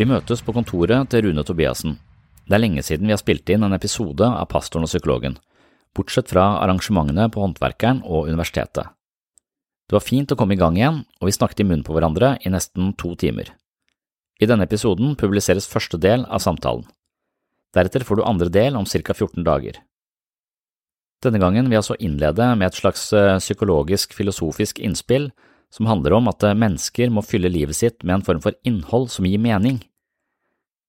Vi møtes på kontoret til Rune Tobiassen. Det er lenge siden vi har spilt inn en episode av Pastoren og psykologen, bortsett fra arrangementene på Håndverkeren og universitetet. Det var fint å komme i gang igjen, og vi snakket i munnen på hverandre i nesten to timer. I denne episoden publiseres første del av samtalen. Deretter får du andre del om ca 14 dager. Denne gangen vil jeg altså innlede med et slags eh, psykologisk-filosofisk innspill som handler om at eh, mennesker må fylle livet sitt med en form for innhold som gir mening.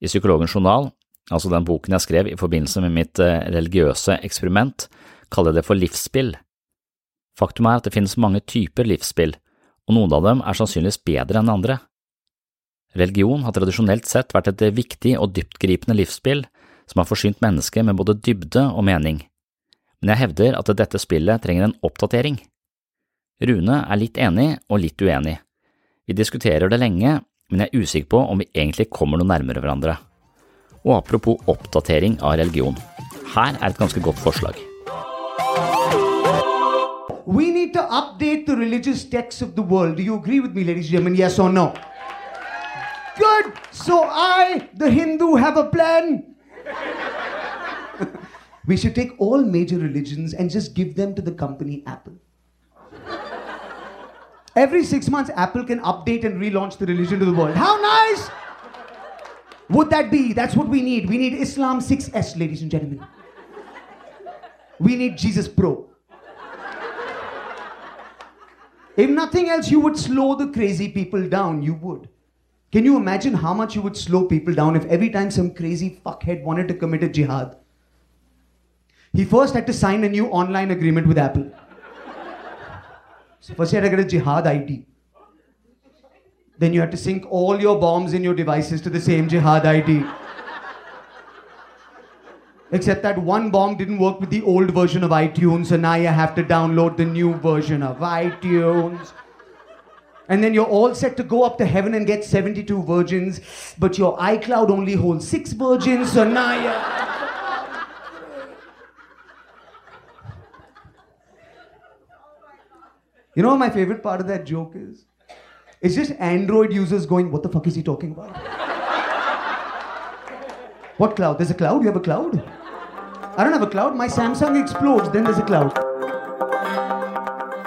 I Psykologens journal, altså den boken jeg skrev i forbindelse med mitt eh, religiøse eksperiment, kaller jeg det for livsspill. Faktum er at det finnes mange typer livsspill, og noen av dem er sannsynligvis bedre enn andre. Religion har tradisjonelt sett vært et viktig og dyptgripende livsspill som har forsynt mennesket med både dybde og mening, men jeg hevder at dette spillet trenger en oppdatering. Rune er litt enig og litt uenig. Vi diskuterer det lenge, men jeg er usikker på om vi egentlig kommer noe nærmere hverandre. Og apropos oppdatering av religion, her er et ganske godt forslag. We need to update the religious texts of the world. Do you agree with me, ladies and gentlemen? Yes or no? Good. So I, the Hindu, have a plan. we should take all major religions and just give them to the company Apple. Every six months, Apple can update and relaunch the religion to the world. How nice would that be? That's what we need. We need Islam 6S, ladies and gentlemen. We need Jesus Pro. If nothing else, you would slow the crazy people down. You would. Can you imagine how much you would slow people down if every time some crazy fuckhead wanted to commit a jihad, he first had to sign a new online agreement with Apple? So first, you had to get a jihad ID. Then you had to sync all your bombs in your devices to the same jihad ID. Except that one bomb didn't work with the old version of iTunes, so now you have to download the new version of iTunes. And then you're all set to go up to heaven and get 72 virgins, but your iCloud only holds six virgins, so now you. You know what my favorite part of that joke is? It's just Android users going, What the fuck is he talking about? what cloud? There's a cloud? You have a cloud? I don't have a cloud. My Samsung explodes, then there's a cloud.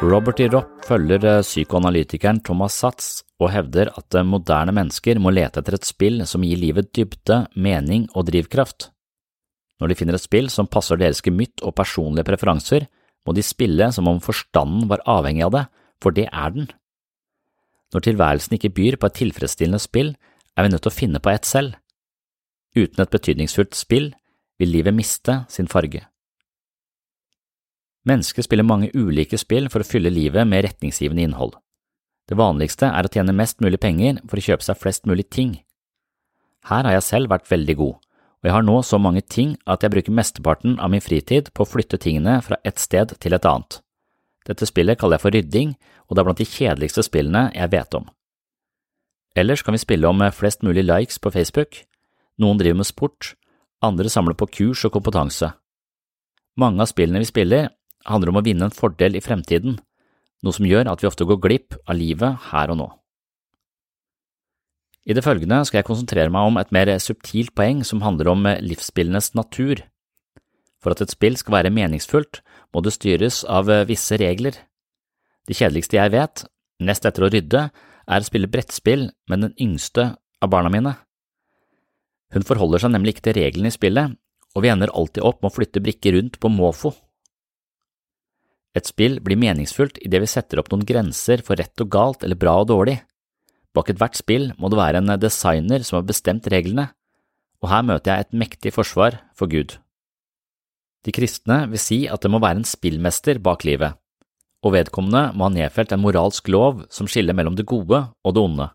Robert E. Ropp følger eh, psykoanalytikeren Thomas Satz og hevder at eh, moderne mennesker må lete etter et spill som gir livet dybde, mening og drivkraft. Når de finner et spill som passer deres gemytt og personlige preferanser, må de spille som om forstanden var avhengig av det, for det er den. Når tilværelsen ikke byr på et tilfredsstillende spill, er vi nødt til å finne på et selv. Uten et betydningsfullt spill vil livet miste sin farge. Mennesker spiller mange ulike spill for å fylle livet med retningsgivende innhold. Det vanligste er å tjene mest mulig penger for å kjøpe seg flest mulig ting. Her har jeg selv vært veldig god, og jeg har nå så mange ting at jeg bruker mesteparten av min fritid på å flytte tingene fra et sted til et annet. Dette spillet kaller jeg for rydding, og det er blant de kjedeligste spillene jeg vet om. Ellers kan vi spille om flest mulig likes på Facebook, noen driver med sport, andre samler på kurs og kompetanse. Mange av spillene vi spiller, handler om å vinne en fordel i fremtiden, noe som gjør at vi ofte går glipp av livet her og nå. I det følgende skal jeg konsentrere meg om et mer subtilt poeng som handler om livsspillenes natur. For at et spill skal være meningsfullt, må det styres av visse regler. Det kjedeligste jeg vet, nest etter å rydde, er å spille brettspill med den yngste av barna mine. Hun forholder seg nemlig ikke til reglene i spillet, og vi ender alltid opp med å flytte brikker rundt på måfo. Et spill blir meningsfullt idet vi setter opp noen grenser for rett og galt eller bra og dårlig. Bak ethvert spill må det være en designer som har bestemt reglene, og her møter jeg et mektig forsvar for Gud. De kristne vil si at det må være en spillmester bak livet, og vedkommende må ha nedfelt en moralsk lov som skiller mellom det gode og det onde.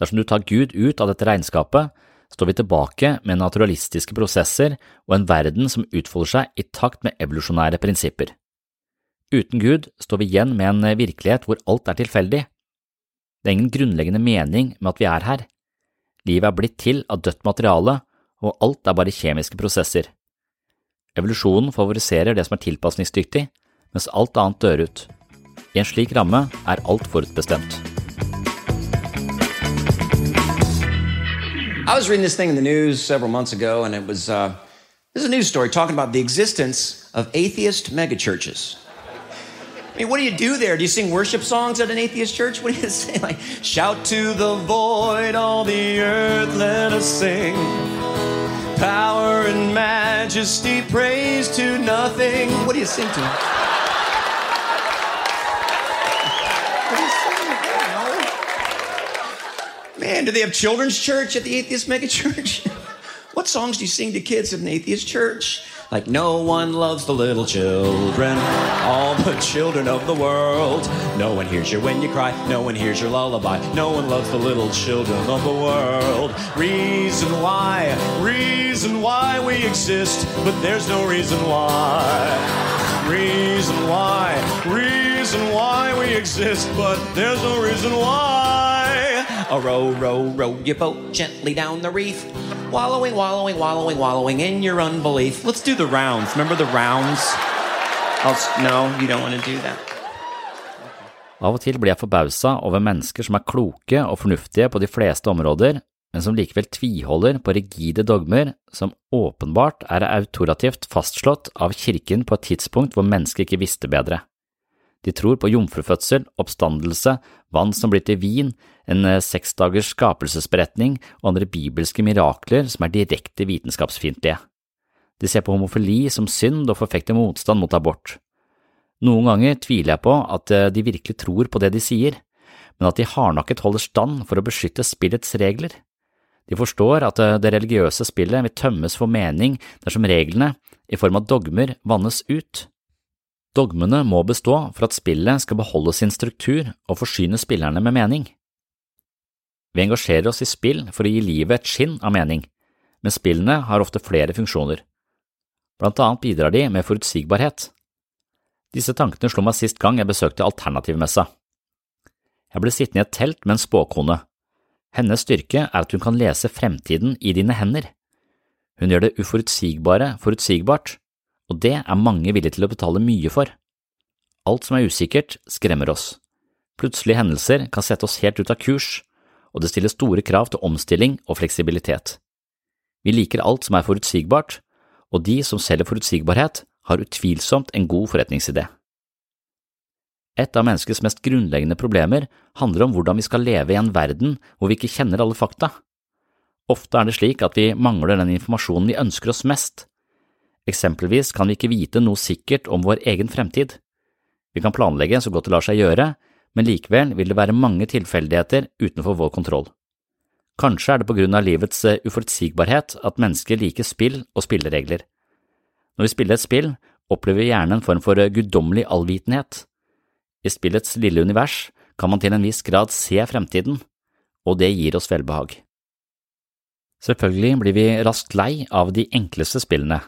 Dersom du tar Gud ut av dette regnskapet, står vi tilbake med naturalistiske prosesser og en verden som utfolder seg i takt med evolusjonære prinsipper. Uten Gud står vi igjen med en virkelighet hvor alt er tilfeldig. Det er ingen grunnleggende mening med at vi er her. Livet er blitt til av dødt materiale, og alt er bare kjemiske prosesser. Evolusjonen favoriserer det som er tilpasningsdyktig, mens alt annet dør ut. I en slik ramme er alt forutbestemt. I was reading this thing in the news several months ago, and it was uh, this is a news story talking about the existence of atheist megachurches. I mean, what do you do there? Do you sing worship songs at an atheist church? What do you say? Like, shout to the void, all the earth, let us sing. Power and majesty, praise to nothing. What do you sing to? You sing? I. Man, do they have children's church at the atheist megachurch? what songs do you sing to kids at an atheist church? Like, no one loves the little children, all the children of the world. No one hears you when you cry, no one hears your lullaby, no one loves the little children of the world. Reason why, reason why we exist, but there's no reason why. Reason why, reason why we exist, but there's no reason why. A row, row, row your boat gently down the reef. Wallowing, wallowing, wallowing, wallowing in your unbelief. Let's do the rounds. Remember the rounds? I'll, no, you don't want to do that. Av og til blir jeg forbausa over mennesker som er kloke og fornuftige på de fleste områder, men som likevel tviholder på rigide dogmer som åpenbart er autorativt fastslått av kirken på et tidspunkt hvor mennesket ikke visste bedre. De tror på jomfrufødsel, oppstandelse, vann som blir til vin, en eh, seksdagers skapelsesberetning og andre bibelske mirakler som er direkte vitenskapsfiendtlige. De ser på homofili som synd og forfekter motstand mot abort. Noen ganger tviler jeg på at eh, de virkelig tror på det de sier, men at de hardnakket holder stand for å beskytte spillets regler. De forstår at eh, det religiøse spillet vil tømmes for mening dersom reglene, i form av dogmer, vannes ut. Dogmene må bestå for at spillet skal beholde sin struktur og forsyne spillerne med mening. Vi engasjerer oss i spill for å gi livet et skinn av mening, men spillene har ofte flere funksjoner. Blant annet bidrar de med forutsigbarhet. Disse tankene slo meg sist gang jeg besøkte Alternativmessa. Jeg ble sittende i et telt med en spåkone. Hennes styrke er at hun kan lese fremtiden i dine hender. Hun gjør det uforutsigbare forutsigbart, og det er mange villige til å betale mye for. Alt som er usikkert, skremmer oss. Plutselige hendelser kan sette oss helt ut av kurs, og det stiller store krav til omstilling og fleksibilitet. Vi liker alt som er forutsigbart, og de som selger forutsigbarhet, har utvilsomt en god forretningsidé. Et av menneskets mest grunnleggende problemer handler om hvordan vi skal leve i en verden hvor vi ikke kjenner alle fakta. Ofte er det slik at vi mangler den informasjonen vi ønsker oss mest. Eksempelvis kan vi ikke vite noe sikkert om vår egen fremtid. Vi kan planlegge så godt det lar seg gjøre, men likevel vil det være mange tilfeldigheter utenfor vår kontroll. Kanskje er det på grunn av livets eh, uforutsigbarhet at mennesker liker spill og spilleregler. Når vi spiller et spill, opplever vi gjerne en form for eh, guddommelig allvitenhet. I spillets lille univers kan man til en viss grad se fremtiden, og det gir oss velbehag. Selvfølgelig blir vi raskt lei av de enkleste spillene.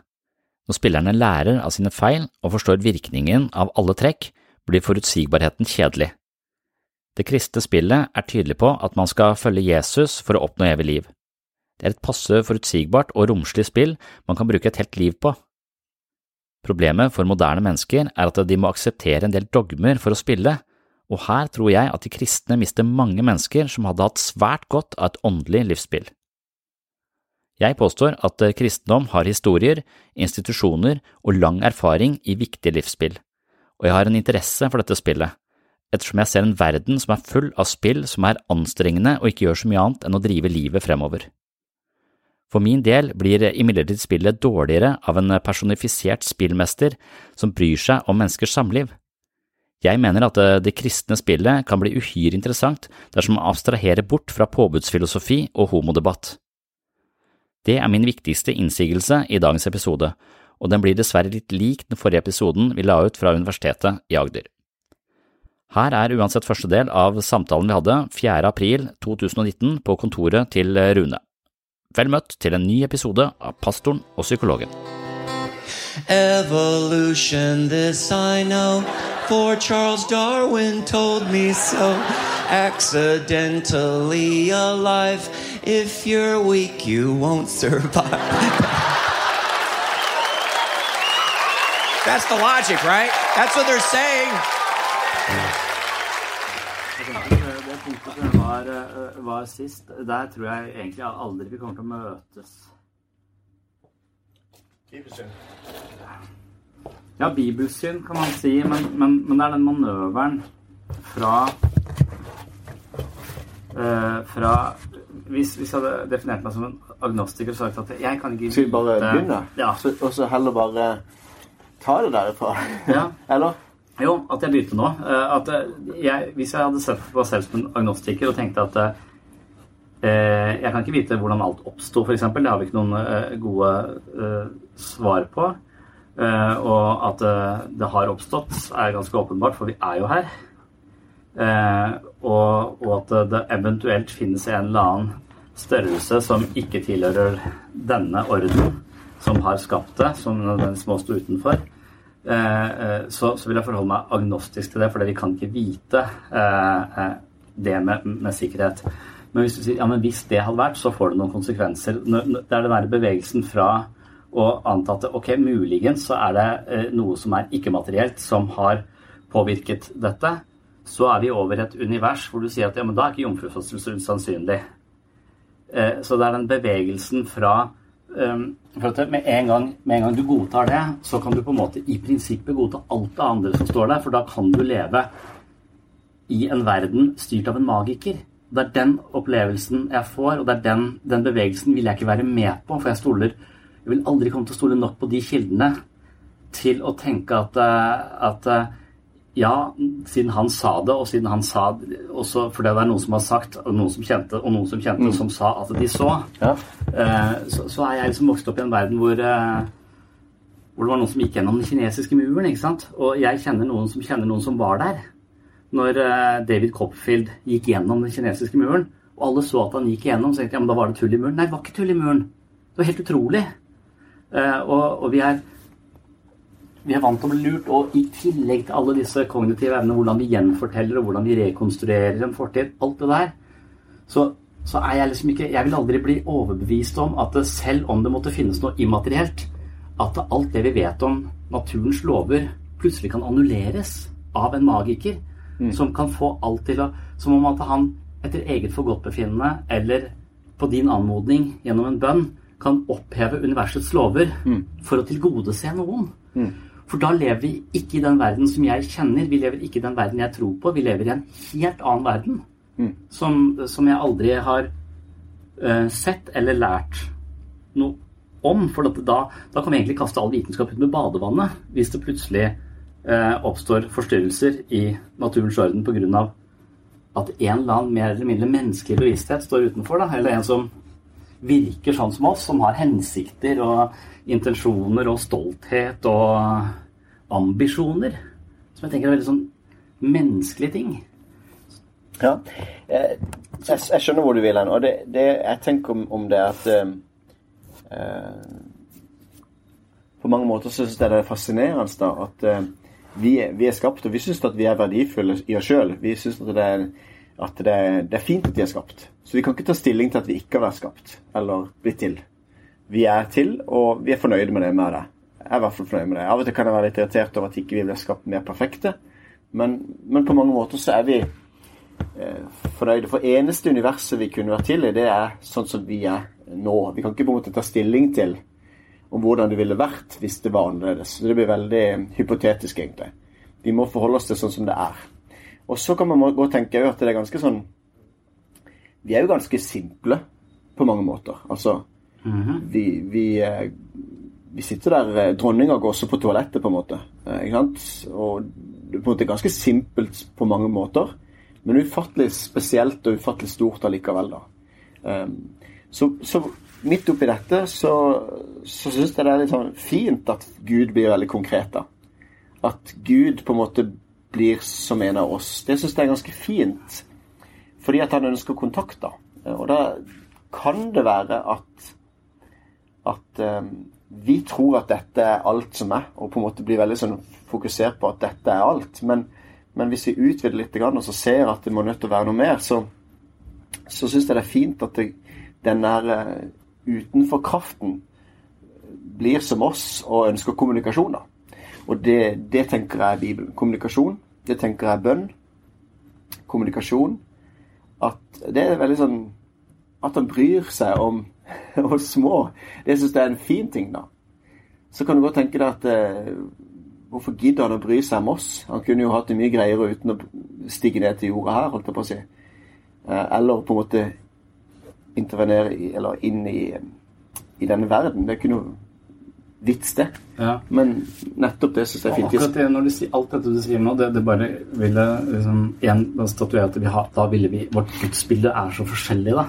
Når spillerne lærer av sine feil og forstår virkningen av alle trekk, blir forutsigbarheten kjedelig. Det kristne spillet er tydelig på at man skal følge Jesus for å oppnå evig liv. Det er et passe forutsigbart og romslig spill man kan bruke et helt liv på. Problemet for moderne mennesker er at de må akseptere en del dogmer for å spille, og her tror jeg at de kristne mister mange mennesker som hadde hatt svært godt av et åndelig livsspill. Jeg påstår at kristendom har historier, institusjoner og lang erfaring i viktige livsspill, og jeg har en interesse for dette spillet, ettersom jeg ser en verden som er full av spill som er anstrengende og ikke gjør så mye annet enn å drive livet fremover. For min del blir imidlertid spillet dårligere av en personifisert spillmester som bryr seg om menneskers samliv. Jeg mener at det kristne spillet kan bli uhyre interessant dersom man abstraherer bort fra påbudsfilosofi og homodebatt. Det er min viktigste innsigelse i dagens episode, og den blir dessverre litt lik den forrige episoden vi la ut fra Universitetet i Agder. Her er uansett første del av samtalen vi hadde 4. april 2019 på kontoret til Rune. Vel møtt til en ny episode av Pastoren og psykologen. Evolution, this I know, for Charles Darwin told me so. Accidentally alive, if you're weak, you won't survive. That's the logic, right? That's what they're saying. Det punktet som var, var sist, der tror jeg egentlig aldri vi kommer til å møtes. Bibelsyn. Ja, bibelsyn kan man si, men, men, men det er den manøveren fra uh, Fra hvis, hvis jeg hadde definert meg som en agnostiker og sagt at jeg kan ikke Skal vi bare begynne? Ja. Så, og så heller bare ta det derfra? Ja. Eller? Jo, at jeg begynte nå. Eh, At eh, jeg, hvis jeg hadde sett på meg selv som en agnostiker og tenkte at eh, jeg kan ikke vite hvordan alt oppsto, f.eks. Det har vi ikke noen eh, gode eh, svar på. Og at det har oppstått, er ganske åpenbart, for vi er jo her. Eh, og, og at det eventuelt finnes en eller annen størrelse som ikke tilhører denne orden, som har skapt det, som nødvendigvis må stå utenfor. Eh, eh, så, så vil jeg forholde meg agnostisk til det, for vi kan ikke vite eh, det med, med sikkerhet. Men hvis du sier ja, men hvis det hadde vært, så får det noen konsekvenser. Det er den der bevegelsen fra å anta at ok, muligens så er det noe som er ikke-materielt, som har påvirket dette. Så er vi over et univers hvor du sier at ja, men da er ikke jomfrufødsel usannsynlig. Eh, Så det er den bevegelsen fra um, for at med en, gang, med en gang du godtar det, så kan du på en måte i prinsippet godta alt det andre som står der, for da kan du leve i en verden styrt av en magiker. Det er den opplevelsen jeg får, og det er den, den bevegelsen vil jeg ikke være med på, for jeg stoler Jeg vil aldri komme til å stole nok på de kildene til å tenke at, eh, at eh, ja, siden han sa det, og siden han sa også fordi det er noen som har sagt, og noen som kjente, og noen som kjente, som sa at de så, Ja. eh, så, så er jeg liksom vokst opp i en verden hvor, eh, hvor det var noen som gikk gjennom den kinesiske muren. ikke sant? Og jeg kjenner noen som kjenner noen som var der. Når eh, David Copperfield gikk gjennom den kinesiske muren, og alle så at han gikk gjennom, så tenkte jeg ja, men da var det tull i muren. Nei, det var ikke tull i muren. Det var helt utrolig. Og, og vi er vi er vant til å bli lurt, og i tillegg til alle disse kognitive evnene, hvordan vi gjenforteller og hvordan vi rekonstruerer en fortid, alt det der, så, så er jeg liksom ikke Jeg vil aldri bli overbevist om at det, selv om det måtte finnes noe immaterielt, at alt det vi vet om naturens lover, plutselig kan annulleres av en magiker som kan få alt til å Som om at han etter eget forgodtbefinnende eller på din anmodning gjennom en bønn kan oppheve universets lover for å tilgodese noen. For da lever vi ikke i den verden som jeg kjenner. Vi lever ikke i den verden jeg tror på. Vi lever i en helt annen verden. Som, som jeg aldri har uh, sett eller lært noe om. For da, da kan vi egentlig kaste all vitenskap ut med badevannet hvis det plutselig uh, oppstår forstyrrelser i naturens orden pga. at en eller annen mer eller mindre menneskelig bevissthet står utenfor. Da. Eller en som virker sånn som oss, som har hensikter og intensjoner og stolthet og ambisjoner. Som jeg tenker er veldig sånn menneskelige ting. Ja. Eh, Jeg, jeg skjønner hvor du vil hen. Og det, det jeg tenker om, om det, at eh, eh, På mange måter så syns jeg det er fascinerende da, at eh, vi, vi er skapt, og vi syns at vi er verdifulle i oss sjøl. Vi syns at, det er, at det, er, det er fint at vi er skapt. Så vi kan ikke ta stilling til at vi ikke har vært skapt, eller blitt til. Vi er til, og vi er fornøyde med det med det. Jeg er i hvert fall fornøyd med det. Av og til kan jeg være litt irritert over at ikke vi ble skapt mer perfekte, men, men på mange måter så er vi eh, fornøyde. For eneste universet vi kunne vært til i, det er sånn som vi er nå. Vi kan ikke på en måte ta stilling til om hvordan det ville vært hvis det var annerledes. Så det blir veldig hypotetisk, egentlig. Vi må forholde oss til sånn som det er. Og så kan man gå og tenke at det er ganske sånn Vi er jo ganske simple på mange måter. Altså vi, vi, eh, vi sitter der eh, Dronninga går også på toalettet, på en måte. eh? Og det er på en måte ganske simpelt på mange måter, men ufattelig spesielt og ufattelig stort allikevel, da. Um, så, så midt oppi dette så, så syns jeg det er litt sånn fint at Gud blir veldig konkret, da. At Gud på en måte blir som en av oss. Det syns jeg er ganske fint. Fordi at han ønsker kontakt, da. Og da kan det være at at eh, vi tror at dette er alt som er, og på en måte blir veldig sånn fokusert på at dette er alt. Men, men hvis vi utvider litt og så ser at det må nødt til å være noe mer, så, så syns jeg det er fint at det, den der uh, utenfor kraften blir som oss og ønsker kommunikasjon. da. Og det, det tenker jeg er Bibelen. Kommunikasjon. Det tenker jeg er bønn. Kommunikasjon. At det er veldig sånn At han bryr seg om oss små. Det syns jeg er en fin ting, da. Så kan du godt tenke deg at eh, Hvorfor gidder han å bry seg om oss? Han kunne jo hatt det mye greiere uten å stige ned til jorda her, holdt jeg på å si. Eh, eller på en måte intervenere i, eller inn i, i denne verden. Det kunne jo vits, det. Ja. Men nettopp det syns jeg er fint. Akkurat det, når du sier, alt dette du sier nå, det, det bare ville liksom, igjen statuere at vi har, da ville vi Vårt gudsbilde er så forskjellig, da.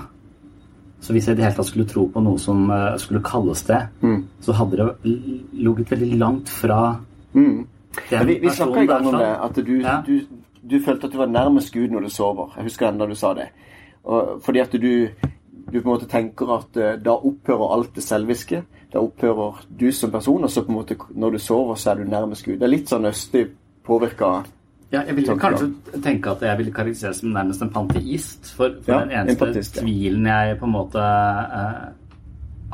Så hvis jeg i det hele tatt skulle tro på noe som uh, skulle kalles det, Mm. så hadde det ligget veldig langt fra Mm. den vi vi snakka en gang om det, at du, Ja. du, du følte at du var nærmest Gud når du sover. Jeg husker enda du sa det. Og, fordi at du, du på en måte tenker at eh, da opphører alt det selviske. Da opphører du som person, og så på en måte når du sover, så er du nærmest Gud. Det er litt sånn østlig påvirka Ja, jeg ville kanskje tenke at jeg ville karakteriseres som nærmest en panteist. For, for Ja, den eneste empatist, ja. tvilen jeg på en måte uh,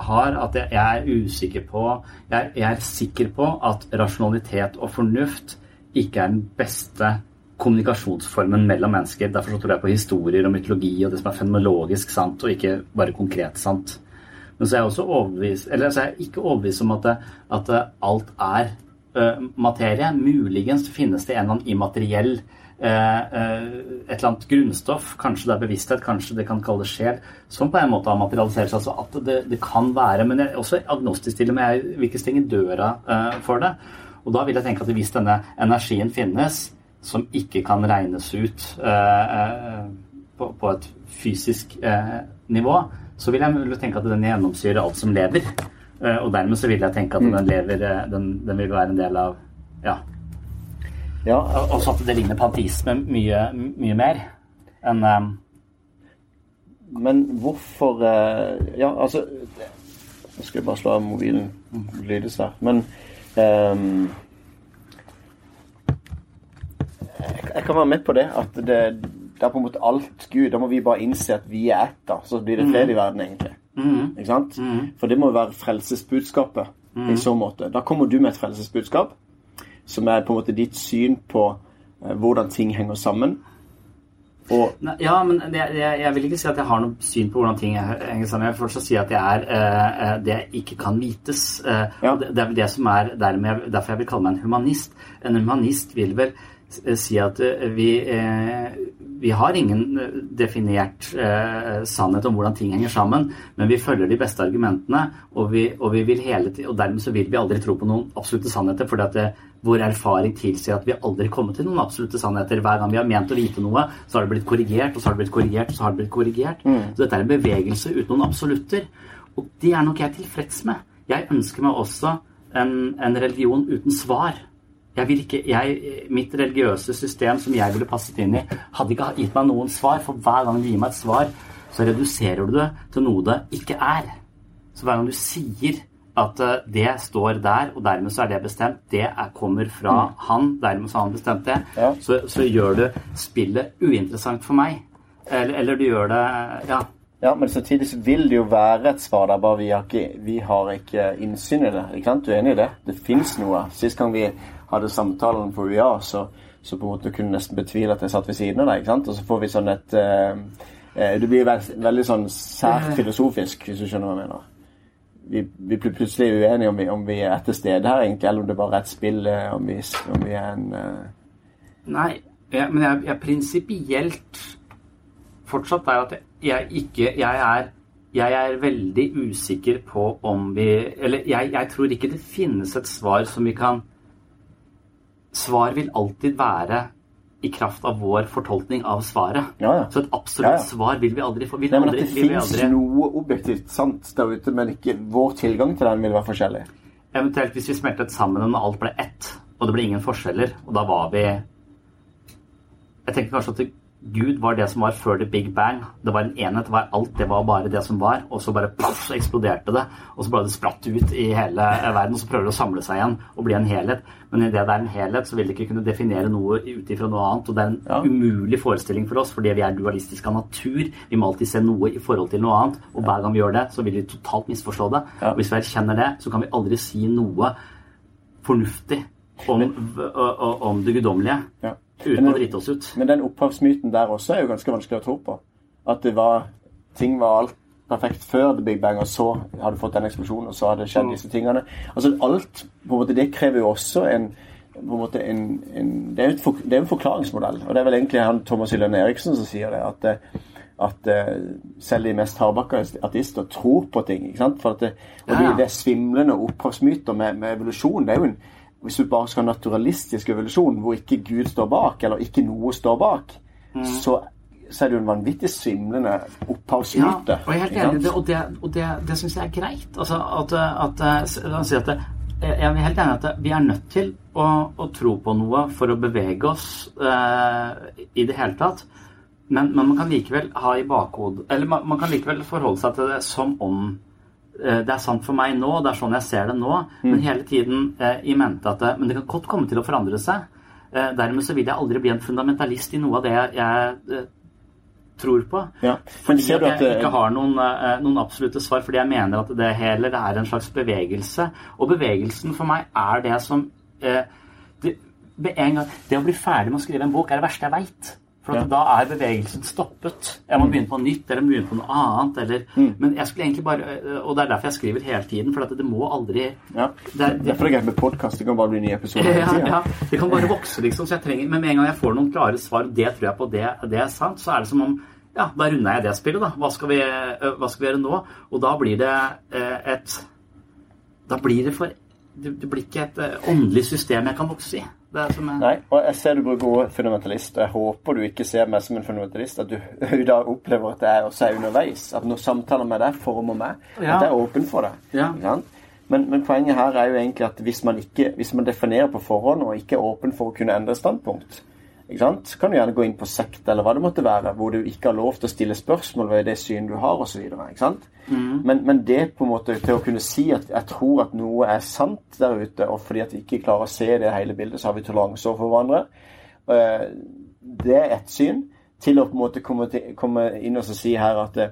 har, at jeg, jeg er usikker på jeg, jeg er sikker på at rasjonalitet og fornuft ikke er den beste kommunikasjonsformen mellom mennesker. Derfor så tror jeg på historier og mytologi og det som er fenomenologisk sant, og ikke bare konkret sant. Men så er jeg også overbevist, eller så er jeg ikke overbevist om at, at alt er materie. Muligens finnes det en eller annen immateriell øh, øh, et eller annet grunnstoff, kanskje det er bevissthet, kanskje det kan kalles sjel, som på en måte har materialisert seg. Altså at det, det kan være, men jeg er også agnostisk til det, men jeg vil ikke stenge døra for det. Og da vil jeg tenke at hvis denne energien finnes, som ikke kan regnes ut på, et fysisk nivå, så vil jeg tenke at den gjennomsyrer alt som lever. Eh, Og dermed så vil jeg tenke at den lever eh, den, den vil være en del av Ja. Ja, Og også at det ligner panteisme mye, mye mer enn um... men hvorfor Ja, altså Nå skal jeg bare slå av mobilen. Lydes der. Men um, jeg, jeg kan være med på det. At det, det er på en måte alt Gud. Da må vi bare innse at vi er ett, da. Så blir det fred i verden, egentlig. Ikke sant? For det må være frelsesbudskapet i så måte. Da kommer du med et frelsesbudskap som er på en måte ditt syn på eh, hvordan ting henger sammen. Og Nei, Ja, men det, jeg, jeg vil ikke si at jeg har noe syn på hvordan ting henger sammen. Jeg vil fortsatt si at jeg er eh, det jeg ikke kan vites. Eh, Ja. det, det er det som er dermed, derfor jeg vil kalle meg en humanist. En humanist vil vel eh, si at eh, vi, eh, vi har ingen eh, definert eh, sannhet om hvordan ting henger sammen, men vi følger de beste argumentene, og, vi, og, vi vil hele tiden, og dermed så vil vi aldri tro på noen absolutte sannheter, fordi at det, vår erfaring tilsier at vi aldri kommer til noen absolutte sannheter. Hver gang vi har ment å vite noe, så har det blitt korrigert, og så har det blitt korrigert, og så har det blitt korrigert. Så dette er en bevegelse uten noen absolutter. Og det er nok jeg tilfreds med. Jeg ønsker meg også en, en religion uten svar. Ikke, jeg, mitt religiøse system som jeg ville passet inn i, hadde ikke gitt meg noen svar. For hver gang du gir meg et svar, så reduserer du det til noe det ikke er. Så hver gang du sier at eh, det står der, og dermed så er det bestemt, det er, kommer fra han, dermed så har han bestemt det, Ja. så, så gjør du spillet uinteressant for meg. Eller, eller du gjør det Ja. Ja, men samtidig så vil det jo være et svar der, bare vi har ikke, vi har ikke innsyn i det. ikke sant? Du er enig i det? Det fins noe. Sist gang vi hadde samtalen på UiA, så, så på en måte kunne nesten betvile at jeg satt ved siden av deg. ikke sant? Og så får vi sånn et eh, eh, Det blir veldig, veldig sånn sært filosofisk, hvis du skjønner hva jeg mener. Vi, vi blir plutselig uenige om vi, om vi er til stede her, egentlig, eller om det bare er et spill, eh, om vi, om vi er en eh, Nei, jeg, men jeg, jeg prinsipielt fortsatt er at jeg ikke Jeg er, jeg er veldig usikker på om vi Eller jeg, jeg tror ikke det finnes et svar som vi kan Svar vil alltid være i kraft av vår fortolkning av svaret. Ja, ja. Så et absolutt Ja, svar vil vi aldri få. Vil Nei, men aldri, At det fins aldri, noe objektivt sant der ute, men ikke vår tilgang til den vil være forskjellig. Eventuelt hvis vi smeltet sammen og alt ble ett, og det ble ingen forskjeller, og da var vi Jeg tenker kanskje at det, Gud var det som var før the big bang. Det var en enhet. Det var alt det var bare det som var. Og så bare poff, så eksploderte det. Og så ble det spratt ut i hele verden. Og så prøver det å samle seg igjen og bli en helhet. Men idet det er en helhet, så vil det ikke kunne definere noe ut ifra noe annet. Og det er en Ja. umulig forestilling for oss, fordi vi er dualistiske av natur. Vi må alltid se noe i forhold til noe annet. Og hver gang vi gjør det, så vil vi totalt misforstå det. Ja. Og hvis vi erkjenner det, så kan vi aldri si noe fornuftig om, om, om det guddommelige Ja. Uten Men- å drite oss ut. Men den opphavsmyten der også er jo ganske vanskelig å tro på. At det var ting var alt perfekt før The Big Bang, og så hadde fått den eksplosjonen, og så hadde skjedd disse tingene. Altså alt på en måte, Det krever jo også en på en måte en, en, det, er for, det er en forklaringsmodell. Og det er vel egentlig han Thomas Hylland Eriksen som sier det. At, eh, at eh, selv de mest hardbakka ateister tror på ting. ikke sant? For at det, og Ja, ja. de, det er svimlende opphavsmyter med, med evolusjon. det er jo en hvis du bare skal ha naturalistisk evolusjon, hvor ikke Gud står bak, eller ikke noe står bak, så, så er det jo en vanvittig svimlende opphavsmyte. Ja, og jeg er helt enig i det, og det, og det, det syns jeg er greit. Altså, at, at, la oss si at det, jeg er helt enig at vi er nødt til å, å tro på noe for å bevege oss eh, i det hele tatt. Men, men man kan likevel ha i bakhodet Eller man, man kan likevel forholde seg til det som om eh, det er sant for meg nå, det er sånn jeg ser det nå, Mm. men hele tiden eh, i mente at det, Men det kan godt komme til å forandre seg. Eh, dermed så vil jeg aldri bli en fundamentalist i noe av det jeg, jeg eh, tror på. Ja. Fordi jeg at ikke har noen, eh, noen absolutte svar, fordi jeg mener at det heller er en slags bevegelse. Og bevegelsen for meg er det som eh, det, en gang, det å bli ferdig med å skrive en bok er det verste jeg veit. For Ja. da er bevegelsen stoppet. Jeg må begynne på nytt, eller begynne på noe annet. Eller, Mm. Men jeg skulle egentlig bare eh, Og det er derfor jeg skriver hele tiden, for at det må aldri ja. det er- Derfor er det greit med podkast. Det kan bare bli nye episoder hele ja, ja, det kan bare vokse, liksom. Så jeg trenger, men med en gang jeg får noen klare svar, det tror jeg på, det, det er sant, så er det som om Ja, da runder jeg det spillet, da. Hva skal vi, øh, hva skal vi gjøre nå? Og da blir det eh, et Da blir det for Det, blir ikke et åndelig system jeg kan vokse i. Det er som jeg, Nei, og jeg ser du bruker ordet fundamentalist, og jeg håper du ikke ser meg som en fundamentalist. At du da opplever at jeg også er underveis. At når samtaler med deg former meg, Ja. at jeg er åpen for det. Ja. Men, men poenget her er jo egentlig at hvis man, ikke, hvis man definerer på forhånd og ikke er åpen for å kunne endre standpunkt, ikke sant? kan du gjerne gå inn på sekt eller hva det måtte være, hvor du ikke har lov til å stille spørsmål ved det syn du har, osv. Men, men det på en måte til å kunne si at jeg tror at noe er sant der ute, og fordi at vi ikke klarer å se det hele bildet, så har vi toleranse overfor hverandre. Eh, Det er ett syn. Til å på en måte komme, til, komme inn og så si her at eh,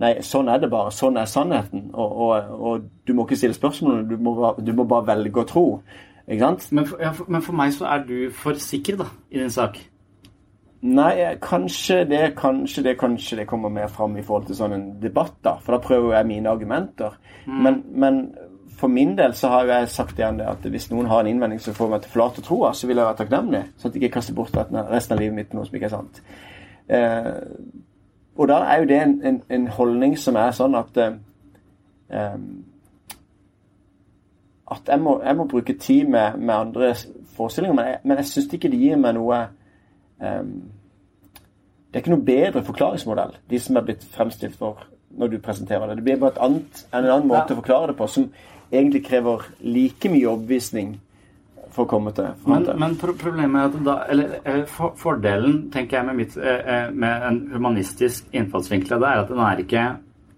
Nei, sånn er det bare. Sånn er sannheten. Og, og, og du må ikke stille spørsmål, du må, du må bare velge å tro. Ikke sant? men, for, ja, for, men for meg så er du for sikker, da, i din sak. Nei, eh, kanskje det, kanskje det, kanskje det kommer mer fram i forhold til sånn en debatt, da. For da prøver jeg mine argumenter. Men, men for min del så har jo jeg sagt igjen det at hvis noen har en innvending som får meg til å forlate troa, så vil jeg være takknemlig. Sånn at jeg ikke kaster bort resten av livet mitt på noe som ikke er sant. Eh, og da er jo det en, en, en holdning som er sånn at eh, em, At jeg må, jeg må bruke tid med, med andre forestillinger, men jeg, men jeg syns ikke det gir meg noe um, Det er ikke noe bedre forklaringsmodell, de som er blitt fremstilt for når du presenterer det. Det blir bare et annet, en annen måte å forklare det på, som egentlig krever like mye overbevisning for å komme til. Men, men problemet er at da, eller eh, for, Fordelen tenker jeg med, mitt, eh, eh, med en humanistisk innfallsvinkel det, er at den er ikke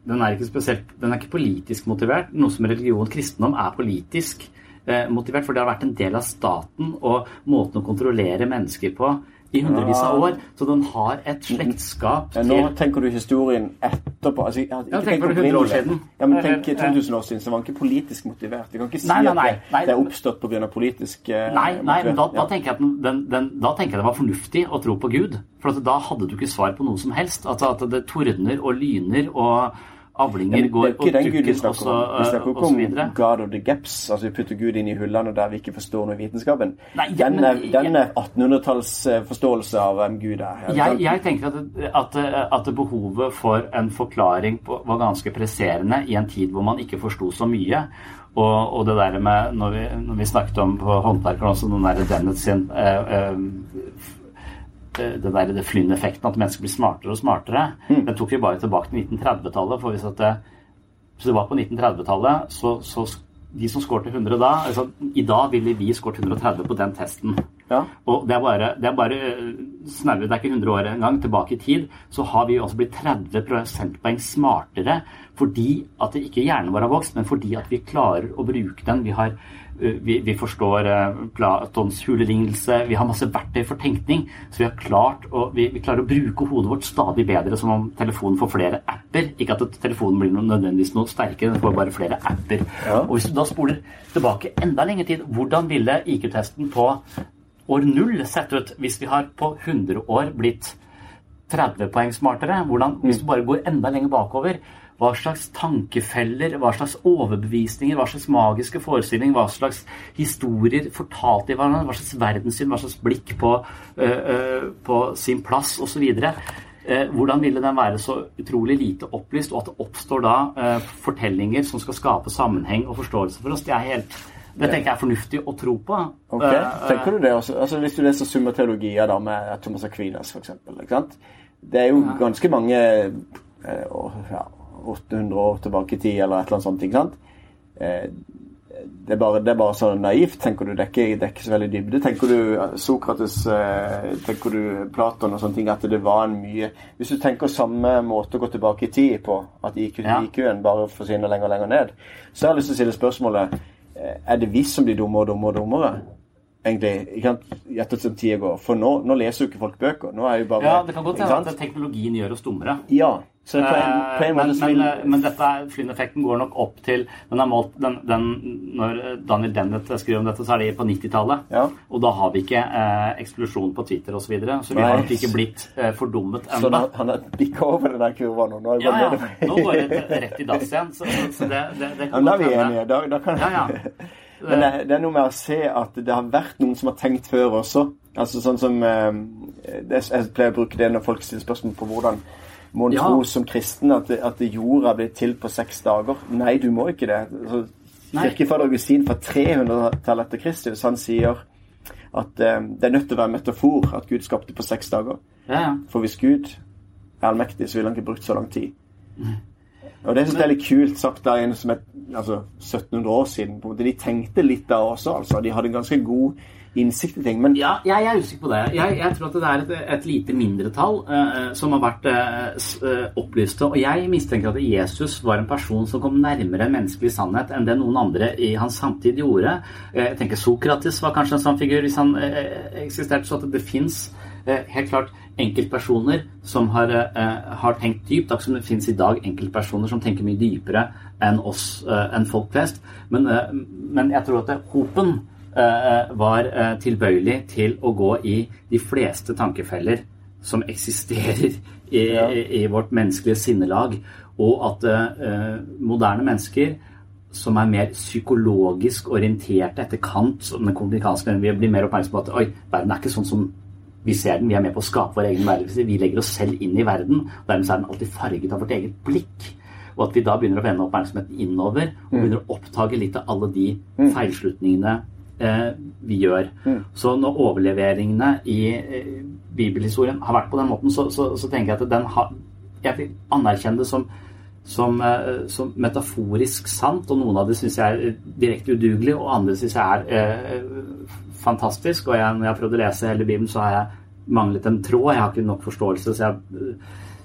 den er ikke spesielt, den er ikke politisk motivert. Noe som religion kristendom er politisk eh, motivert, for det har vært en del av staten og måten å kontrollere mennesker på i hundrevis av år. Så den har et slektskap til nå tenker du historien etterpå. Altså, jeg, Ja, tenker du 100 år siden? Ja, men tenk eh, 2000 år siden, så var den ikke politisk motivert. Vi kan ikke si Nei, nei, nei, at det, er oppstått pga. politisk eh, Nei, nei men da, da, tenker jeg at den, den, da tenker jeg det var fornuftig å tro på Gud. For at da hadde du ikke svar på noe som helst. At, at det tordner og lyner og avlinger går og snakker også. Vi snakker ikke så om. God of the gaps. Altså vi putter Gud inn i hullene der vi ikke forstår noe i vitenskapen. Nei, ja, den, er, er 1800-tallsforståelse av hvem Gud er. Jeg, jeg tenker at, at, at behovet for en forklaring på, var ganske presserende i en tid hvor man ikke forsto så mye. Og, og det der med, når vi, når vi snakket om på håndverkeren også, den derre Dennett sin eh, eh, det der det Flynn-effekten, at mennesker blir smartere og smartere, Mm. den tok vi bare tilbake til 1930-tallet. for hvis det, Hvis det var på 1930-tallet, så, så de som skårte 100 da altså, I dag ville vi skåret 130 på den testen. Ja. Og det er bare, det er bare snarere, det er ikke 100 år engang, tilbake i tid, så har vi også blitt 30 prosentpoeng smartere fordi at det ikke hjernen vår har vokst, men fordi at vi klarer å bruke den. Vi, har, eh, vi, vi forstår eh, Platons hulelignelse, vi har masse verktøy for tenkning. Så vi har klart å, vi, vi klarer å bruke hodet vårt stadig bedre, som om telefonen får flere apper. Ikke at telefonen blir noe, nødvendigvis noe sterkere, den får bare flere apper. Ja. Og hvis du da spoler tilbake enda lenger tid, hvordan ville IQ-testen på år null sett ut hvis vi har på 100 år blitt 30 poeng smartere? Hvordan, hvis du bare går enda lenger bakover, hva slags tankefeller, hva slags overbevisninger, hva slags magiske forestillinger, hva slags historier fortalte de hverandre, hva slags verdenssyn, hva slags blikk på, øh, på sin plass osv. Eh, hvordan ville den være så utrolig lite opplyst, og at det oppstår da eh, fortellinger som skal skape sammenheng og forståelse for oss? Det er helt det tenker jeg er fornuftig å tro på. Ok, Eh, Tenker du det også? Altså, hvis du leser Summa Teologia da, med Thomas Aquinas, sant? Det er jo ganske mange og, ja, 800 år tilbake i tid, eller et eller annet sånt. ikke sant? Eh, det er, bare, det er bare så naivt, tenker du. Det er ikke, så veldig dybde. Tenker du Sokrates, eh, tenker du Platon og sånne ting, at det var en mye Hvis du tenker samme måte å gå tilbake i tid på, at IQ, Ja. IQ-en bare forsvinner lenger og lenger ned, så har jeg lyst til å stille spørsmålet eh, Er det vi som blir dummere og dummere og dummere? Egentlig, ikke sant, etter som tida går. For nå, nå leser jo ikke folk bøker. Nå er jo bare Ja, det kan godt hende at teknologien gjør oss dummere. Ja. Så på en, på en Eh, måte men, vil... men, eh, men dette Flynn-effekten går nok opp til den er målt, den, den, Når Daniel Dennett skriver om dette, så er det på 90-tallet. Ja. Og da har vi ikke eh, eksplosjon på Twitter osv. Så, videre, så vi Nei. har nok ikke blitt eh, fordummet Så da, han, har bikka over den der kurva nå. Nå Ja, ja. Nå går det rett i dass igjen. Så, så, det, det, det, kan Ja, da er vi enige. Da, da kan Ja, ja. Men det, det er noe med å se at det har vært noen som har tenkt før også. Altså sånn som eh, det, Jeg pleier å bruke det når folk stiller spørsmål på hvordan må en Ja. tro som kristen at, at jorda ble til på seks dager. Nei, du må ikke det. Altså, Kirkefader Augustin fra 300-tallet etter Kristus han sier at eh, det er nødt til å være en metafor at Gud skapte på seks dager. Ja, ja. For hvis Gud er allmektig, så ville han ikke brukt så lang tid. Og det synes jeg er litt kult sagt av en som er altså, 1700 år siden. på en måte. De tenkte litt da også, altså. De hadde en ganske god innsikt i ting. Men Ja, jeg er usikker på det. Jeg, jeg tror at det er et, et lite mindretall eh, som har vært eh, eh, opplyste. Og jeg mistenker at Jesus var en person som kom nærmere menneskelig sannhet enn det noen andre i hans samtid gjorde. Eh, jeg tenker Sokrates var kanskje en sånn figur hvis han eh, eksisterte. Så at det fins eh, helt klart enkeltpersoner som har, eh, har tenkt dypt, akkurat som det fins i dag enkeltpersoner som tenker mye dypere enn oss, eh, enn folk flest. Men, eh, men jeg tror at det, hopen eh, var eh, tilbøyelig til å gå i de fleste tankefeller som eksisterer i, Ja. i, vårt menneskelige sinnelag, og at eh, moderne mennesker som er mer psykologisk orienterte etter Kant, som den vi blir mer oppmerksom på at oi, verden er ikke sånn som vi ser den, vi er med på å skape vår egen verden. Vi legger oss selv inn i verden, og dermed er den alltid farget av vårt eget blikk. Og at vi da begynner å vende oppmerksomheten innover, og begynner å oppdage litt av alle de feilslutningene eh, vi gjør. Så når overleveringene i eh, bibelhistorien har vært på den måten, så, så, så tenker jeg at den har Jeg vil anerkjenne det som som, eh, som metaforisk sant, og noen av det syns jeg er direkte udugelig, og andre syns jeg er eh, fantastisk. Og jeg, når jeg har prøvd å lese hele Bibelen, så har jeg manglet en tråd. Jeg har ikke nok forståelse, så, jeg,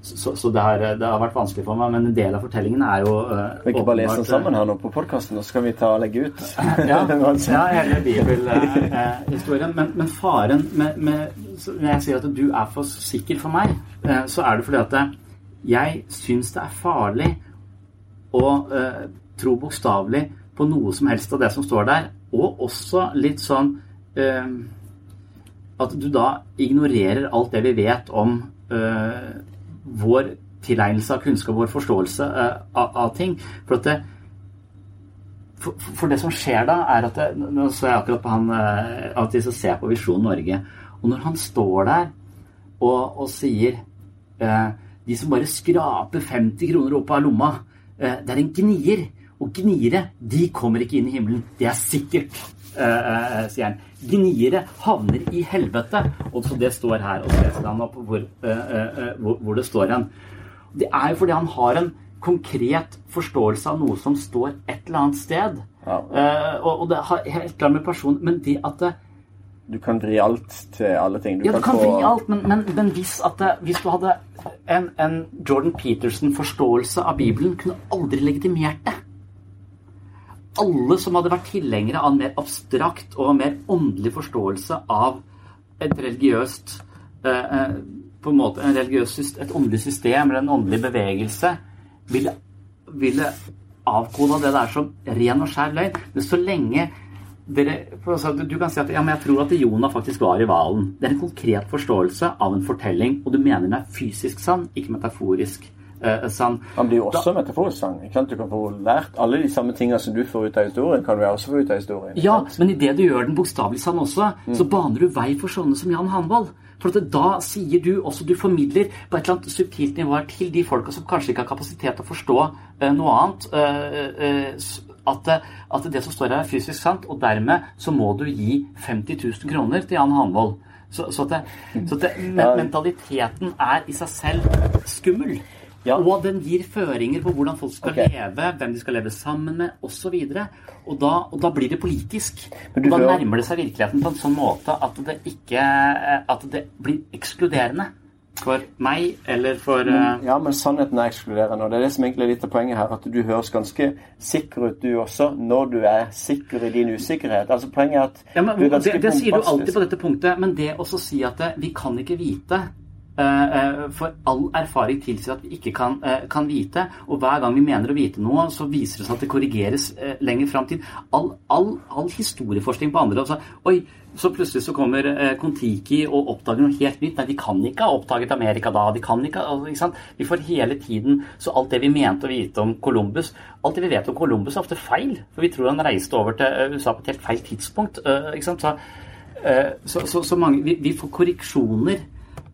så, så det, har, det har vært vanskelig for meg. Men en del av fortellingen er jo eh, vi kan bare lese den sammen her nå på podkasten, og så kan vi ta og legge ut. ja, ja, hele bibelhistorien. Men, men faren med, med Når jeg sier at du er for sikker for meg, eh, så er det fordi at jeg syns det er farlig å eh, tro bokstavelig på noe som helst av det som står der, og også litt sånn eh, At du da ignorerer alt det vi vet om eh, vår tilegnelse av kunnskap, vår forståelse eh, av, av ting. For at det, for, for det som skjer da, er at det, Nå så jeg akkurat på han at de som ser på Visjon Norge. Og når han står der og, og sier eh, De som bare skraper 50 kroner opp av lomma, eh, det er en gnier. Og gniere, de kommer ikke inn i himmelen. Det er sikkert, eh, eh, sier han. Gniere havner i helvete. Og så det står her, og så leser han opp hvor, eh, eh, hvor, hvor det står igjen. Det er jo fordi han har en konkret forståelse av noe som står et eller annet sted. Ja. Uh, og, det har helt klart med person Men det at det, du kan vri alt til alle ting. ja, du kan vri alt, men, men, men hvis, det, hvis, du hadde en, en Jordan Peterson-forståelse av Bibelen, kunne aldri legitimert det. Alle som hadde vært tilhengere av en mer abstrakt og mer åndelig forståelse av et religiøst eh, eh på en måte en religiøs, et åndelig system eller en åndelig bevegelse, ville, ville avkoda det der som ren og skjær løgn. Men så lenge dere, du kan si at ja, jeg tror at Jonah faktisk var i hvalen. Det er en konkret forståelse av en fortelling, og du mener den er fysisk sann, ikke metaforisk eh, sann. Han blir jo også da, metaforisk sann. sant? Du kan få lært alle de samme tingene som du får ut av historien, kan du også få ut av historien. Ja, men idet du gjør den bokstavelig sann også, mm. så baner du vei for sånne som Jan Hanvold. For da sier du også Du formidler på et eller annet subtilt nivå til de folka som kanskje ikke har kapasitet til å forstå uh, noe annet. Uh, uh, at, at, det som står her, er fysisk sant, og dermed så må du gi 50 000 kroner til Jan Hanvold. Så, så, det, så det, mentaliteten er i seg selv skummel. Ja. Og den gir føringer på hvordan folk skal okay. leve, hvem de skal leve sammen med, osv. Og, og, da, og da blir det politisk. Og da nærmer det seg virkeligheten på en sånn måte at det ikke At det blir ekskluderende for meg eller for uh... Ja, men sannheten er ekskluderende. Og det er det som egentlig er litt av poenget her. At du høres ganske sikker ut, du også, når du er sikker i din usikkerhet. Altså Poenget er at ja, men, du er ganske det, det sier du alltid på dette punktet, men det å si at det, vi kan ikke vite For all erfaring tilsier at vi ikke kan, uh, kan, vite. Og hver gang vi mener å vite noe, så viser det seg at det korrigeres lenger fram. All, all, all historieforskning på andre altså, Oi, så plutselig så kommer eh, Kon-Tiki og oppdager noe helt nytt. Nei, de kan ikke ha oppdaget Amerika da. De kan ikke, altså, ikke sant? Vi får hele tiden Så alt det vi mente å vite om Columbus Alt det vi vet om Columbus, er ofte feil. For vi tror han reiste over til eh, USA på et helt feil tidspunkt. Ikke sant? Så, så, så, så mange, vi, vi, får korreksjoner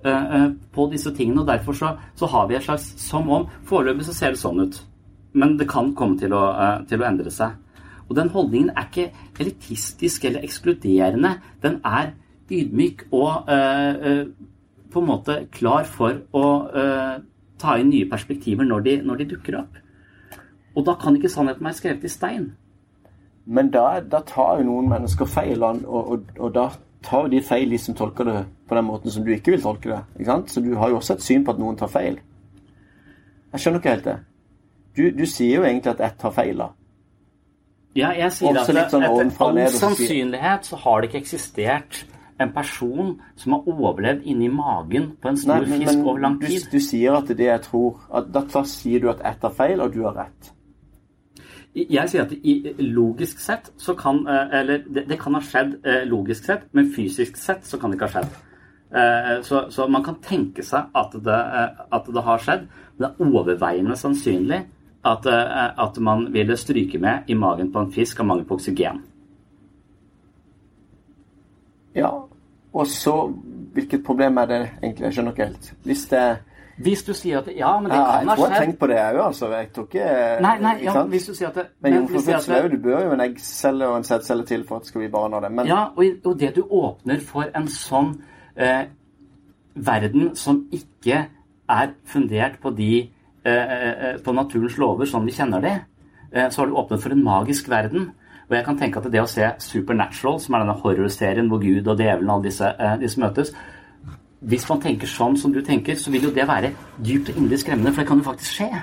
på disse tingene, og derfor så, så, har vi et slags Som om Foreløpig så ser det sånn ut. Men det kan komme til å, til å endre seg. Og den holdningen er ikke elitistisk eller ekskluderende. Den er ydmyk og øh, på en måte klar for å øh, ta inn nye perspektiver når de, når de, dukker opp. Og da kan ikke sannheten være skrevet i stein. Men da, da tar jo noen mennesker feil, og, og, og da tar de feil, de som tolker det på den måten som du ikke vil tolke det. Ikke sant? Så du har jo også et syn på at noen tar feil. Jeg skjønner ikke helt det. Du, du sier jo egentlig at ett tar feil, da. Ja, jeg sier at sånn etter all sannsynlighet så har det ikke eksistert en person som har overlevd inni magen på en stor Nei, men, fisk over lang tid. Du, du, sier at det jeg tror at Da sier du at ett tar feil, og du har rett. Jeg sier at i, logisk sett så kan eh, Eller det, det, kan ha skjedd eh, logisk sett, men fysisk sett så kan det ikke ha skjedd. Eh, så, så man kan tenke seg at det, at det har skjedd, men det er overveiende sannsynlig at, at, man ville stryke med i magen på en fisk av mangel på oksygen. Ja, og så Hvilket problem er det egentlig? Jeg skjønner ikke helt. Hvis det hvis du sier at Ja, men det ja, kan ha skjedd. Jeg tror jeg har tenkt på det òg, altså. Jeg tror ikke Nei, nei, ja, hvis du sier at det, Men jomfrufødsel. Du bør jo en eggcelle og en sædcelle til for at skal vi bare nå det. Men Ja, og, og, det du åpner for en sånn eh, verden som ikke er fundert på de Eh, eh, på naturens lover sånn vi kjenner de, eh, så har du åpnet for en magisk verden. Og jeg kan tenke at det å se Supernatural, som er denne horrorserien hvor Gud og djevelen og alle disse, disse, møtes Hvis man tenker sånn som du tenker, så vil jo det være dypt og inderlig skremmende, for det kan jo faktisk skje.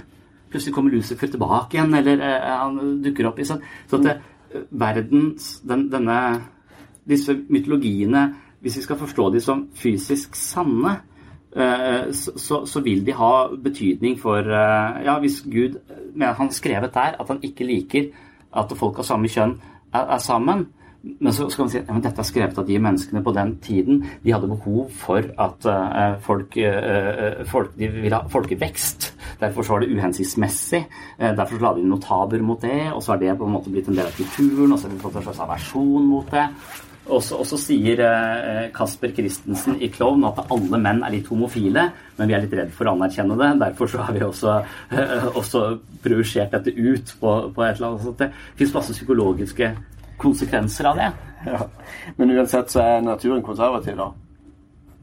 Plutselig kommer Lucifer tilbake igjen, eller han dukker opp i sånn. Så at det, verdens den, Denne Disse mytologiene, hvis vi skal forstå de som fysisk sanne, Eh, så, så, vil de ha betydning for eh, Ja, hvis Gud mener han skrevet der at han ikke liker at folk av samme kjønn er, er sammen, men så skal man si at ja, dette er skrevet av de menneskene på den tiden. De hadde behov for at uh, folk, uh, folk, De ville ha folkevekst. Derfor så var det uhensiktsmessig. Uh, derfor så la de notaber mot det, og så har det på en måte blitt en del av kulturen, og så har vi fått en slags aversjon mot det. Og så sier Kasper Christensen i Klovn at alle menn er litt homofile, men vi er litt redd for å anerkjenne det. Derfor så har vi også, også projisert dette ut på, på, et eller annet sånt. Det fins masse psykologiske konsekvenser av det. Ja. Men uansett så er naturen konservativ, da.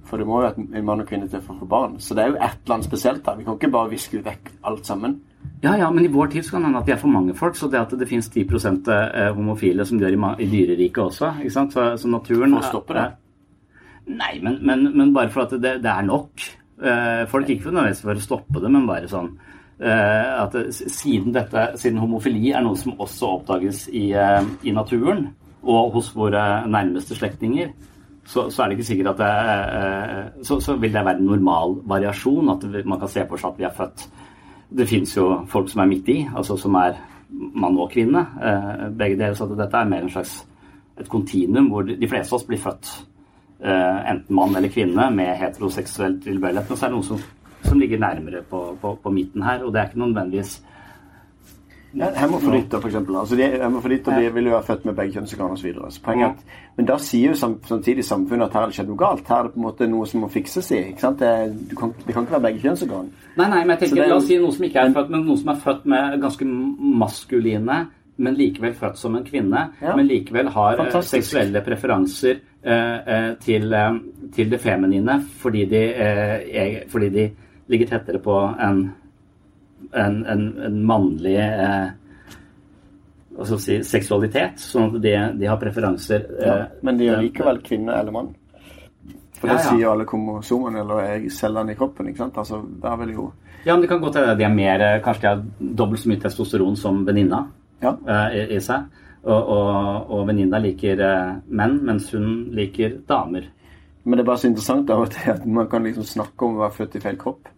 For det må jo en mann og kvinne til for å få barn. Så det er jo et eller annet spesielt der. Vi kan ikke bare viske vekk alt sammen. Ja, ja, men i vår tid så kan det hende at vi er for mange folk. Så det at det finnes 10 eh, homofile som dør i, dyreriket også, ikke sant. Så, så naturen For å stoppe det? Nei, men, men, men bare for at det, det er nok. Eh, folk ikke nødvendigvis for å stoppe det, men bare sånn at siden, dette, siden homofili er noe som også oppdages i, eh, i naturen og hos våre nærmeste slektninger, så, så er det ikke sikkert at det eh, så, så vil det være en normal variasjon. At man kan se for seg at vi er født Det fins jo folk som er midt i, altså som er mann og kvinne. eh, begge deler. Så dette er mer en slags et kontinuum hvor de fleste av oss blir født eh, enten mann eller kvinne med heteroseksuell tilbøyelighet. Men så er det noe som, som ligger nærmere på, på, på midten her, og det er ikke nødvendigvis Hemofilitter, eksempel. Altså, hemofilitter ja. vil jo være født med begge kjønnsorganer osv. Men da sier jo samtidig samfunnet at her har det skjedd noe galt. Her er det på en måte noe som må fikses i. ikke sant? Det, du kan, det kan ikke være begge kjønnsorgan. Nei, nei, men jeg tenker, det la oss si noe som ikke er født, men noe som er født med ganske maskuline, men likevel født som en kvinne, Ja. men likevel har eh, Fantastisk. seksuelle preferanser eh, eh, til, eh, til det feminine fordi de, eh, er, fordi de ligger tettere på en, en, en, en mannlig eh, si, seksualitet, sånn at de, de har preferanser. Ja, eh, men de er likevel kvinne eller mann. For det Ja, ja. sier jo alle kromosomene eller er cellene i kroppen. ikke sant? Altså, der vil jo Ja, men det kan godt hende de er mer eh, Kanskje de har dobbelt så mye testosteron som venninna Ja. eh, i, i seg. Og, og, og venninna liker eh, menn, mens hun liker damer. Men det er bare så interessant av og til at man kan liksom snakke om å være født i feil kropp.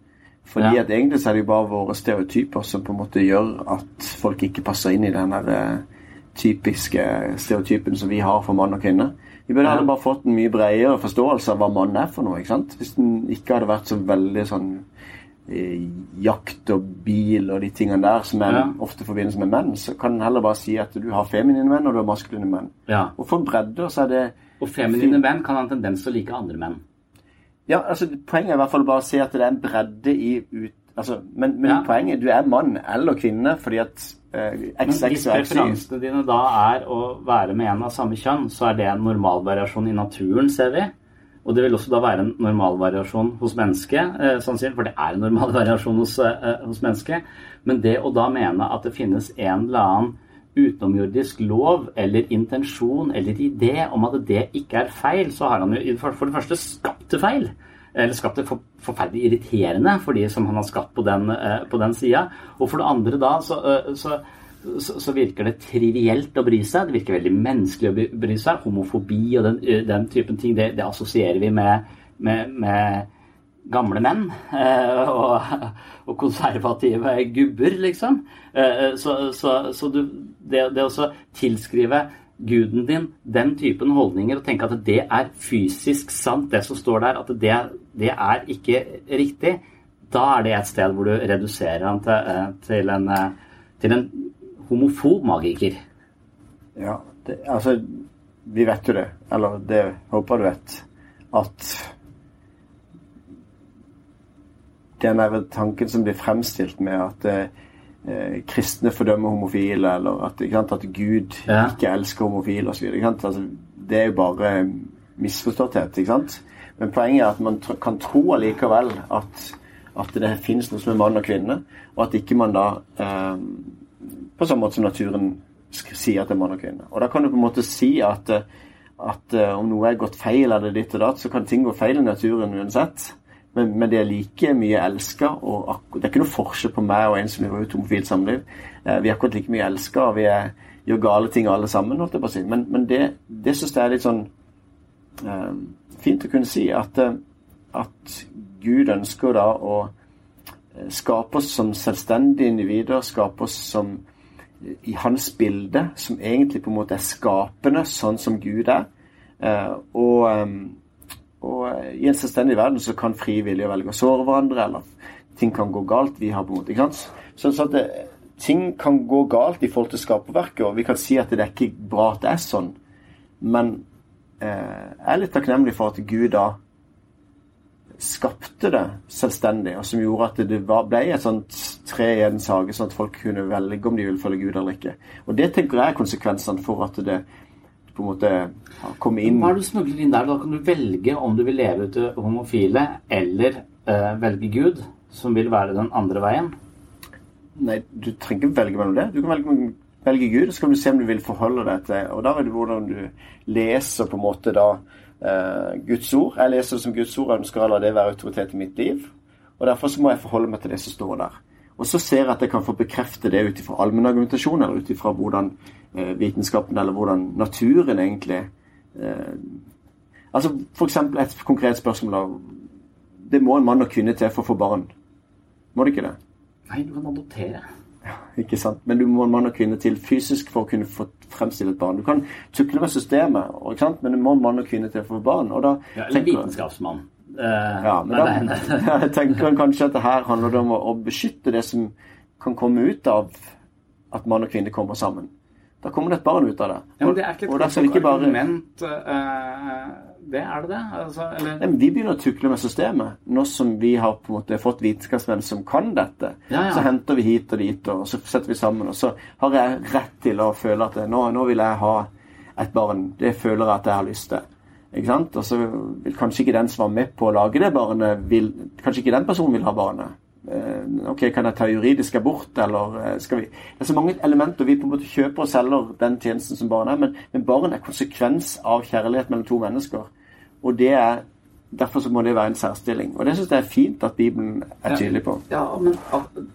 Fordi Ja. at egentlig så er det jo bare våre stereotyper som på en måte gjør at folk ikke passer inn i den der eh, typiske stereotypen som vi har for mann og kvinne. Vi burde Ja. heller bare fått en mye bredere forståelse av hva mann er for noe. ikke sant? Hvis den ikke hadde vært så veldig sånn eh, jakt og bil og de tingene der som er Ja. ofte forbindes med menn, så kan den heller bare si at du har feminine menn og du har maskuline menn. Ja. Og for bredder så er det Og feminine menn kan ha en tendens til å like andre menn. Ja, altså Poenget er i hvert fall bare å se at det er en bredde i ut... Altså, men men Ja. poenget er du er mann eller kvinne fordi at eh, XX hvis og XY preferansene dine da er å være med en av samme kjønn, så er det en normalvariasjon i naturen, ser vi. Og det vil også da være en normalvariasjon hos mennesket, eh, sannsynlig, for det er en normalvariasjon hos, eh, hos mennesket. Men det å da mene at det finnes en eller annen utenomjordisk lov eller intensjon eller idé om at det ikke er feil, så har han jo for, det første skapt det feil. Eller skapt det for, forferdelig irriterende for de som han har skapt på den, eh, på den sida. Og for det andre da så, eh, så, så, så virker det trivielt å bry seg. Det virker veldig menneskelig å bry seg. Homofobi og den, eh, den typen ting, det, det assosierer vi med, med, med gamle menn eh, og, og konservative gubber, liksom. Eh, Så, så, så du, det, det å tilskrive guden din den typen holdninger og tenke at det er fysisk sant, det som står der, at det, det er ikke riktig, da er det et sted hvor du reduserer han til, eh, til, en, eh, til en homofob magiker. Ja, det, altså Vi vet jo det, eller det håper du vet, at den der tanken som blir fremstilt med at eh, eh, kristne fordømmer homofile, eller at, sant, at Gud Ja. ikke elsker homofile osv. Altså, det er jo bare misforståtthet. ikke sant? Men poenget er at man tr kan tro allikevel at, at det finnes noe som er mann og kvinne, og at ikke man da eh, På samme måte som naturen sier at det er mann og kvinne. Og da kan du på en måte si at, eh, at eh, om noe er gått feil eller ditt og datt, så kan ting gå feil i naturen uansett. Men, men det er like mye elska, det er ikke noe forskjell på meg og en som lever ut homofilt samliv. Eh, vi er akkurat like mye elska, og vi er, gjør gale ting alle sammen, holdt jeg på å si. Men, men det, det syns jeg er litt sånn eh, fint å kunne si, at, eh, at Gud ønsker da å eh, skape oss som selvstendige individer, skape oss som i hans bilde, som egentlig på en måte er skapende, sånn som Gud er. Eh, og, og eh, i en selvstendig verden så kan frivillige velge å såre hverandre, eller ting kan gå galt. Vi har på en måte, ikke sant? Så, så at det, ting kan gå galt i forhold til skaperverket, og vi kan si at det er ikke bra at det er sånn. Men eh, jeg er litt takknemlig for at Gud da skapte det selvstendig, og som gjorde at det ble et sånt tre i en sage, sånn at folk kunne velge om de ville følge Gud eller ikke. Og det tenker jeg er konsekvensene for at det på en måte ja, kommer inn Hva er det du smugler inn der? Da kan du velge om du vil leve ut det homofile, eller eh, velge Gud, som vil være den andre veien. Nei, du trenger ikke velge mellom det. Du kan velge, velge Gud, og så kan du se om du vil forholde deg til Og da er det hvordan du leser på en måte da eh, Guds ord. Jeg leser det som Guds ord og ønsker å la det være autoritet i mitt liv. Og derfor så må jeg forholde meg til det som står der. Og så ser jeg at jeg kan få bekrefte det ut ifra allmennargumentasjon, eller ut ifra hvordan eh, vitenskapen, eller hvordan naturen egentlig eh, Altså eksempel et konkret spørsmål av Det må en mann og kvinne til for å få barn. Må det ikke det? Nei, du kan adoptere. Ikke sant? Men du må en mann og kvinne til fysisk for å kunne få fremstille et barn. Du kan tukle med systemet, men du må en mann og kvinne til for å få barn. Og da Ja, eller en vitenskapsmann. Eh, Ja, men nei, da nei, nei. jeg tenker kanskje at det her handler det om å, beskytte det som kan komme ut av at mann og kvinne kommer sammen. Da kommer det et barn ut av det. Ja, men det er ikke et godt ikke bare argument. eh, det er det det? Altså, eller, Nei, Vi begynner å tukle med systemet. Nå som vi har på en måte fått vitenskapsmenn som kan dette, Ja, ja. så henter vi hit og dit, og så setter vi sammen. Og så har jeg rett til å føle at nå, nå vil jeg ha et barn. Det føler jeg at jeg har lyst til. Og så vil kanskje ikke den som var med på å lage det barnet, vil, kanskje ikke den personen vil ha barnet. Eh, ok, Kan jeg ta juridisk abort, eller eh, skal vi Det er så mange elementer. Vi på en måte kjøper og selger den tjenesten som barn er, men, men barn er konsekvens av kjærlighet mellom to mennesker. Og det er Derfor så må det være en særstilling. Og det syns jeg er fint at Bibelen er tydelig på. Ja, men al-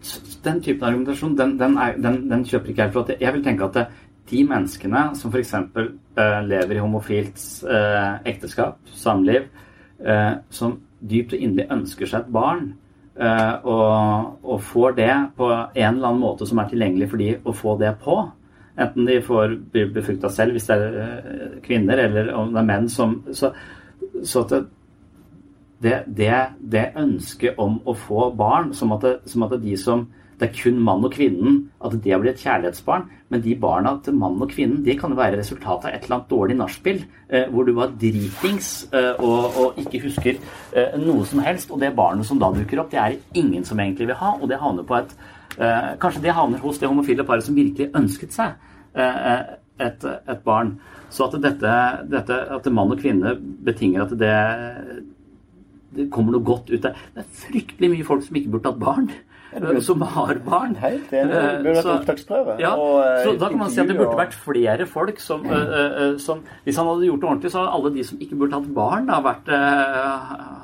den typen argumentasjon, den, den, er, den, den kjøper ikke jeg. For jeg vil tenke at det, de menneskene som f.eks. Eh, lever i homofilt eh, ekteskap, samliv, eh, som dypt og inderlig ønsker seg et barn, eh, og, og får det på en eller annen måte som er tilgjengelig for de å få det på, enten de får blir befrukta selv hvis det er eh, kvinner, eller om det er menn som Så, så at det, det, det, ønsket om å få barn, som at, det, som at de som det er kun mann og kvinnen, at det blir et kjærlighetsbarn. Men de barna til mannen og kvinnen det kan jo være resultatet av et eller annet dårlig nachspiel, eh, hvor du var dritings eh, og, og ikke husker eh, noe som helst. Og det barnet som da dukker opp, det er det ingen som egentlig vil ha, og det havner på et eh, Kanskje det havner hos det homofile paret som virkelig ønsket seg eh, et, et barn. Så at dette, dette at mann og kvinne betinger at det det kommer noe godt ut av Det er fryktelig mye folk som ikke burde hatt barn, som har barn. Helt enig. Det Eh, burde vært så- opptaksprøve. Ja, eh, så da kan man si at det burde vært flere folk som, eh, eh, som Hvis han hadde gjort det ordentlig, så hadde alle de som ikke burde hatt barn, da vært eh,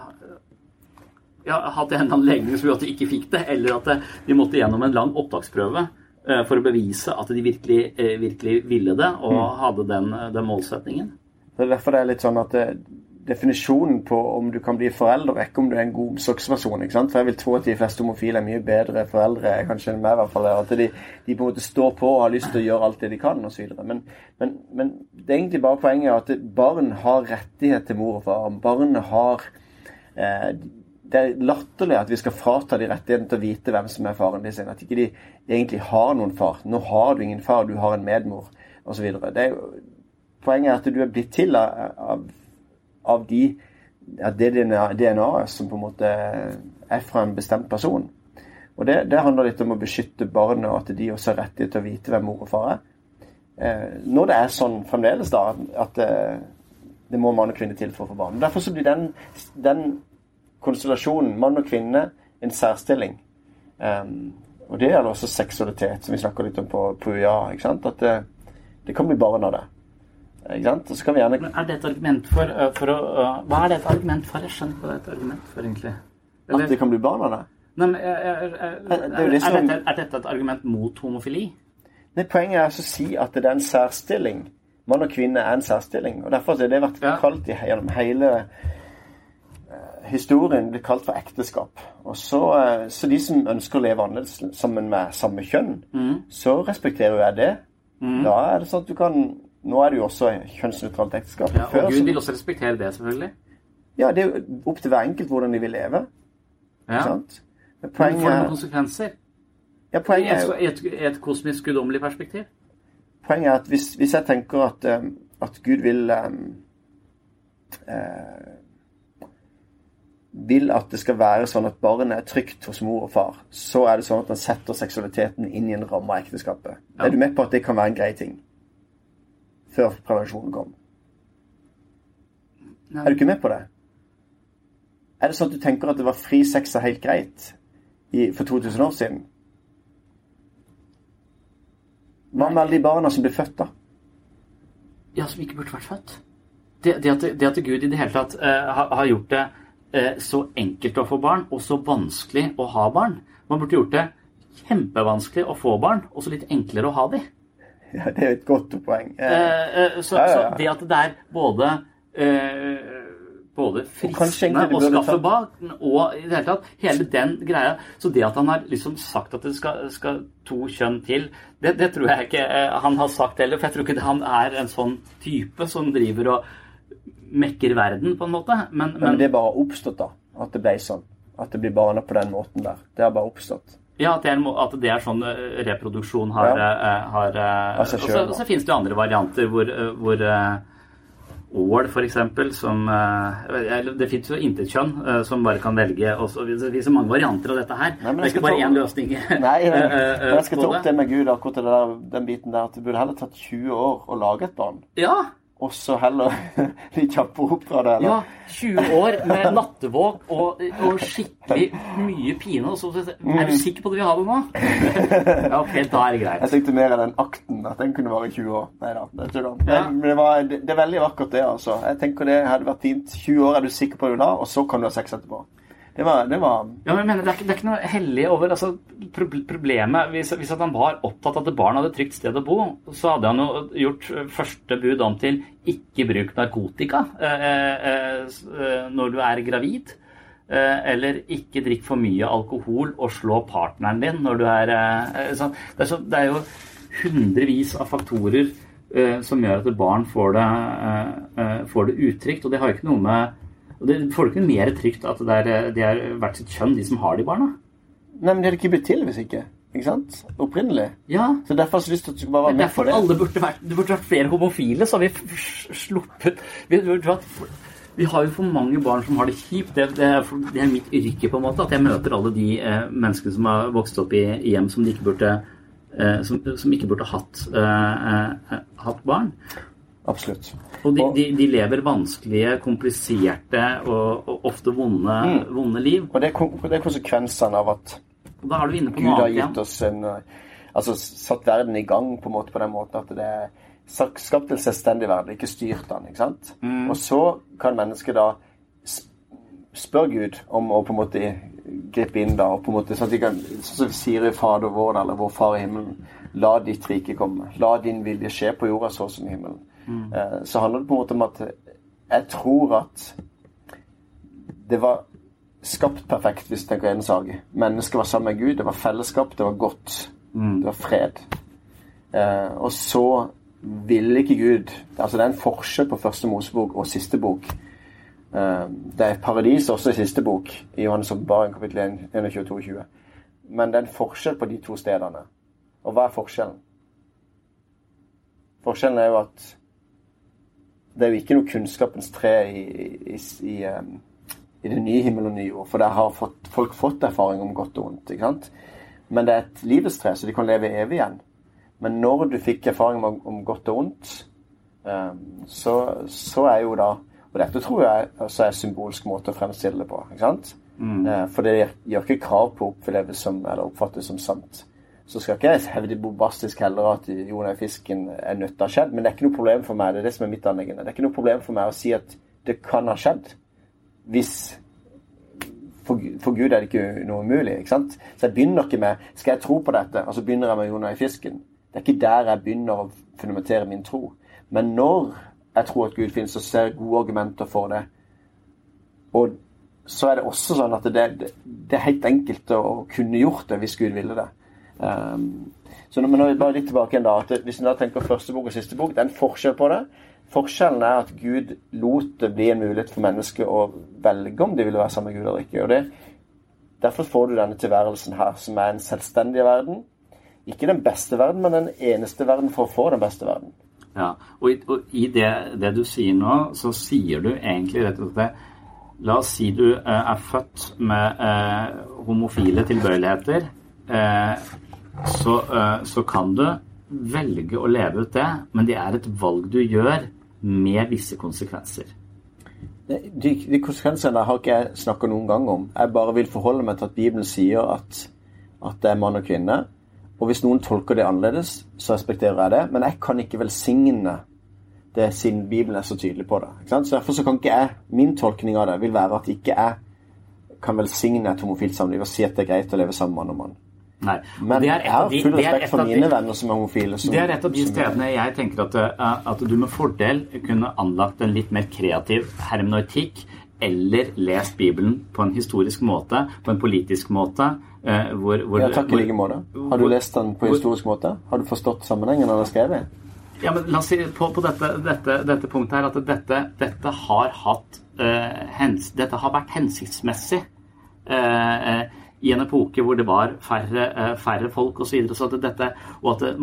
ja, hatt en anledning som gjorde at de ikke fikk det, eller at eh, de måtte gjennom en lang opptaksprøve eh, for å bevise at de virkelig, eh, virkelig ville det og Mm. hadde den, den målsetningen. Det er derfor det er litt sånn at det, definisjonen på om du kan bli forelder, og ikke om du er en god omsorgsperson. ikke sant? For jeg vil tro at de fleste homofile er mye bedre foreldre kanskje enn meg. i hvert fall. At de, de på en måte står på og har lyst til å gjøre alt det de kan osv. Men, men, men det er egentlig bare poenget at barn har rettighet til mor og far. Barn har eh, Det er latterlig at vi skal frata de rettigheten til å vite hvem som er faren deres. At ikke de egentlig har noen far. Nå har du ingen far, du har en medmor osv. Poenget er at du er blitt til av, av av de, det DNA-et som på en måte er fra en bestemt person. Og det, det handler litt om å beskytte barnet, og at de også har rettighet til å vite hvem mor og far er. Eh, når det er sånn fremdeles, da, at eh, det må mann og kvinne til for å få barn. Derfor så blir den, den konstellasjonen, mann og kvinne, en særstilling. Um, og det gjelder også seksualitet, som vi snakker litt om på, UiA. ikke sant? At det, det kan bli barn av det. Ikke sant? Og så kan vi gjerne Men er det et argument for, øh, for å øh, Hva er det et argument for? Jeg skjønner ikke hva det er et argument for, egentlig. At det kan bli barn av det. Nei, men, er, Det som- dette, er dette et argument mot homofili? Nei, Poenget er altså å si at det er en særstilling. Mann og kvinne er en særstilling. og Derfor har det vært Ja. kalt i, gjennom hele eh, historien blitt kalt for ekteskap. Og så, eh, så de som ønsker å leve annerledes sammen med samme kjønn, så respekterer jo jeg det. Da er det sånn at du kan Nå er det jo også kjønnsnøytralt ekteskap. Ja, Før og Gud så- vil også respektere det, selvfølgelig. ja, det er jo opp til hver enkelt hvordan de vil leve. Ja. sant? Men Men får det noen er, konsekvenser? ja, poenget er, et, jo- i et, i et kosmisk guddommelig perspektiv? poenget er at hvis, hvis jeg tenker at, um, at Gud vil um, uh, vil at det skal være sånn at barnet er trygt hos mor og far, så er det sånn at han setter seksualiteten inn i en ramme av ekteskapet. Ja. Er du med på at det kan være en grei ting? Før prevensjonen kom. Nei. Er du ikke med på det? Er det sånn at du tenker at det var fri sex er helt greit i, for 2000 år siden? Hva med alle de barna som ble født, da? Ja, som ikke burde vært født. Det, det, at, det at Gud i det hele tatt uh, har, har gjort det eh, så enkelt å få barn, og så vanskelig å ha barn. Man burde gjort det kjempevanskelig å få barn, og så litt enklere å ha de. Ja, Det er et godt poeng. Eh, Eh, så, Ja, så det at det er både eh, både fristende å skaffe bak, og i det hele tatt hele den greia Så det at han har liksom sagt at det skal, skal to kjønn til, det, det tror jeg ikke eh, han har sagt heller. For jeg tror ikke han er en sånn type som driver og mekker verden, på en måte. Men, men men det er bare oppstått, da. At det ble sånn. At det blir barna på den måten der. Det har bare oppstått. Ja, at det er, at det er sånn eh, reproduksjon har, Ja. eh, har altså, Og så, så finnes det jo andre varianter hvor, eh, hvor eh, Ål, eksempel, som eh, Det fins jo eh, som bare kan velge. Og så det fins mange varianter av dette her. Nei, det er ikke bare ta- én løsning. Nei, eh, men, eh, jeg skal ta opp det med Gud, akkurat den biten der. At det burde heller tatt 20 år å lage et barn. Ja, Og så heller litt kjappere opp fra det. eller? ja, 20 år med nattevåk og, og skikkelig mye pine. Og så, er du sikker på at du vil ha det nå? Ja, ok, da er det greit. Jeg tenkte mer av den akten, at den kunne vare i 20 år. Nei da, det er tull. Ja. Men det, var, det, det er veldig vakkert, det, altså. Jeg tenker det hadde vært fint. 20 år er du sikker på det da, og så kan du ha sex etterpå. Det var, det var Ja, men jeg mener, det, er ikke, det er ikke noe hellig over altså, Problemet Hvis, hvis han var opptatt av at barn hadde et trygt sted å bo, så hadde han jo gjort eh, første bud om til ikke bruk narkotika eh, eh, eh, når du er gravid. Eh, eller ikke drikk for mye alkohol og slå partneren din når du er eh, eh, sånn. det, er så, det er jo hundrevis av faktorer eh, som gjør at barn får det, eh, eh, får det utrygt. Og det har jo ikke noe med og det får du ikke mer trygt at det er, det er hvert sitt kjønn, de som har de barna. Nei, men det hadde ikke blitt til hvis ikke. Ikke sant? Opprinnelig. Ja, Så derfor har jeg lyst til at du skal bare det være med på det. alle burde vært Det burde vært flere homofile, så har vi sluppet vi, vi, vi har jo for mange barn som har det kjipt. Det, det, er, for- det er mitt yrke, på en måte. At jeg møter alle de eh, menneskene som har vokst opp i, i hjem som de ikke burde eh, som, som ikke burde hatt, eh, eh, hatt barn. Absolutt. Og de, de, de lever vanskelige, kompliserte og, og ofte vonde, Mm. vonde liv. Og det er, det er konsekvensene av at Gud har gitt oss en eh, Altså satt verden i gang på en måte på den måten at det er skapt en selvstendig verden, ikke styrt den. ikke sant? Og så kan mennesket da spør Gud om å på en måte gripe inn da, og på en måte sånn at de kan, sånn som vi sier i Fader vår, eller Vår Far i himmelen, la ditt rike komme. La din vilje skje på jorda så som i himmelen. Eh, så handler det på en måte om at jeg tror at det var skapt perfekt, hvis du tenker en sak. Mennesket var sammen med Gud, det var fellesskap, det var godt. Det var fred. Eh, og så ville ikke Gud Altså det er en forskjell på første Mosebok og siste bok. Eh, det er paradis også i siste bok, i Johannes åpenbaring kapittel 1, 21 og 22. Men det er en forskjell på de to stedene. Og hva er forskjellen? Forskjellen er jo at det er jo ikke noe kunnskapens tre i, i, i, i det nye himmel og nye jord. For der har fått, folk fått erfaring om godt og vondt. ikke sant? Men det er et livets tre, så de kan leve evig igjen. Men når du fikk erfaring om, om godt og vondt, så, så er jo da Og dette tror jeg også er en symbolsk måte å fremstille det på. ikke sant? Mm. for det gjør ikke krav på å oppleves som, eller oppfattes som sant. Så skal ikke jeg hevde bombastisk heller at Jonah fisken er nødt til å ha skjedd, men det er ikke noe problem for meg. Det er det som er mitt anliggende. Det er ikke noe problem for meg å si at det kan ha skjedd. Hvis for, for Gud er det ikke noe umulig. ikke sant? Så jeg begynner ikke med Skal jeg tro på dette? Og så begynner jeg med Jonah i fisken. Det er ikke der jeg begynner å fundamentere min tro. Men når jeg tror at Gud finnes, så ser jeg gode argumenter for det. Og så er det også sånn at det, det, det er helt enkelt å kunne gjort det hvis Gud ville det. Um, når, nå er vi bare litt tilbake igjen da, at Hvis en da tenker første bok og siste bok, det er en forskjell på det. Forskjellen er at Gud lot det bli en mulighet for mennesket å velge om de ville være sammen med Gud eller ikke. og det Derfor får du denne tilværelsen her, som er en selvstendig verden. Ikke den beste verden, men den eneste verden for å få den beste verden. Ja, og i, og i det, det du sier nå, så sier du egentlig rett og slett La oss si du eh, er født med eh, homofile tilbøyeligheter. Eh, så, eh, så kan du velge å leve ut det, men det er et valg du gjør med visse konsekvenser. De, de konsekvensene har ikke jeg snakka noen gang om. Jeg bare vil forholde meg til at Bibelen sier at, at det er mann og kvinne. Og hvis noen tolker det annerledes, så respekterer jeg det. Men jeg kan ikke velsigne det siden Bibelen er så tydelig på det. Så Derfor så kan ikke jeg Min tolkning av det vil være at ikke jeg kan velsigne et homofilt samliv og si at det er greit å leve sammen med mann og mann. Nei. Men det er jeg har full det respekt for mine de- venner som er homofile. Som, Det er et av de stedene jeg tenker at, eh, at du med fordel kunne anlagt en litt mer kreativ hermeneutikk, eller lest Bibelen på en historisk måte, på en politisk måte. eh, Hvor, hvor, Ja, takk i like måte. Har du lest den på hvor- historisk måte? Har du forstått sammenhengen han har skrevet? Ja, men la oss si på, på dette, dette, dette punktet her at dette, dette har hatt eh, hens, Dette har vært hensiktsmessig eh, i en epoke hvor det var færre, eh, færre folk osv. Så, så at dette, og at,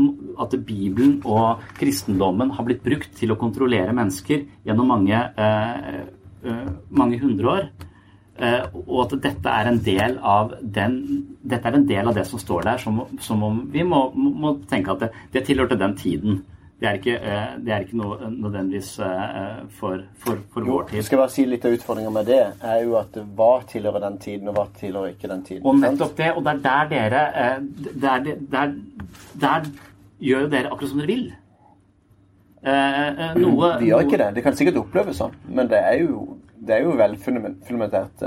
at Bibelen og kristendommen har blitt brukt til å kontrollere mennesker gjennom mange, eh, eh, mange hundre år. Eh, og at dette er en del av den dette er en del av det som står der, som, som om vi må, må tenke at det, det tilhørte den tiden. Det er ikke, eh, det er ikke noe nødvendigvis eh, for, for, for Jo, vår tid. skal jeg bare si litt av utfordringa med det, er jo at hva tilhører den tiden, og hva tilhører ikke den tiden. Og nettopp det, og det er der dere eh, der, der, der gjør dere akkurat som dere vil. Eh, eh, noe Vi gjør ikke det. Det kan sikkert oppleves sånn, men det er jo, det er jo vel fundamentert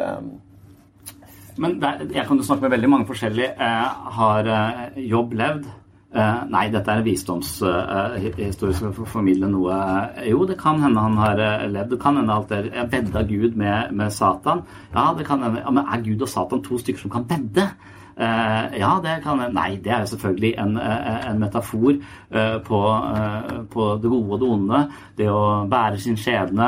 Men det, er- jeg kan jo snakke med veldig mange forskjellige. Eh, har eh, jobb levd? Eh, nei, dette er en visdomshistorie som får formidle noe eh, Jo, det kan hende han har eh, levd. Det kan hende alt det er vedda Gud med, med Satan. Ja, det kan hende. Ja, men er Gud og Satan to stykker som kan vedde? Eh, ja, det kan Nei, det er jo selvfølgelig en, eh, en metafor eh, på, på det gode og det onde. Det å bære sin skjebne,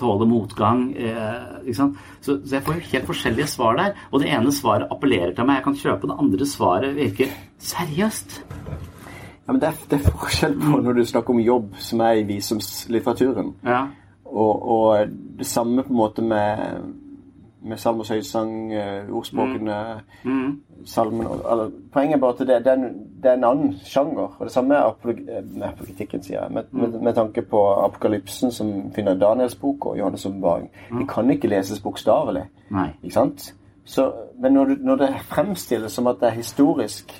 tåle motgang. ikke sant? Så, så jeg får jo helt forskjellige svar der. Og det ene svaret appellerer til meg, jeg kan kjøpe. Det andre svaret virker seriøst. ja, men det er, det er forskjell på når du snakker om jobb, som er i visumslitteraturen, Ja. og, og det samme på en måte med, med salm og søysang, ordspråkene, mm. ordspråkene, salmen eller, Poenget er bare at det, det, er en, det er en annen sjanger. Og det samme er apolog, eh, sier jeg. Med, med, med tanke på apokalypsen, som finner Daniels bok, og Johannes' åpenbaring. De kan ikke leses bokstavelig. Ikke sant? Så, men når, du, når det fremstilles som at det er historisk,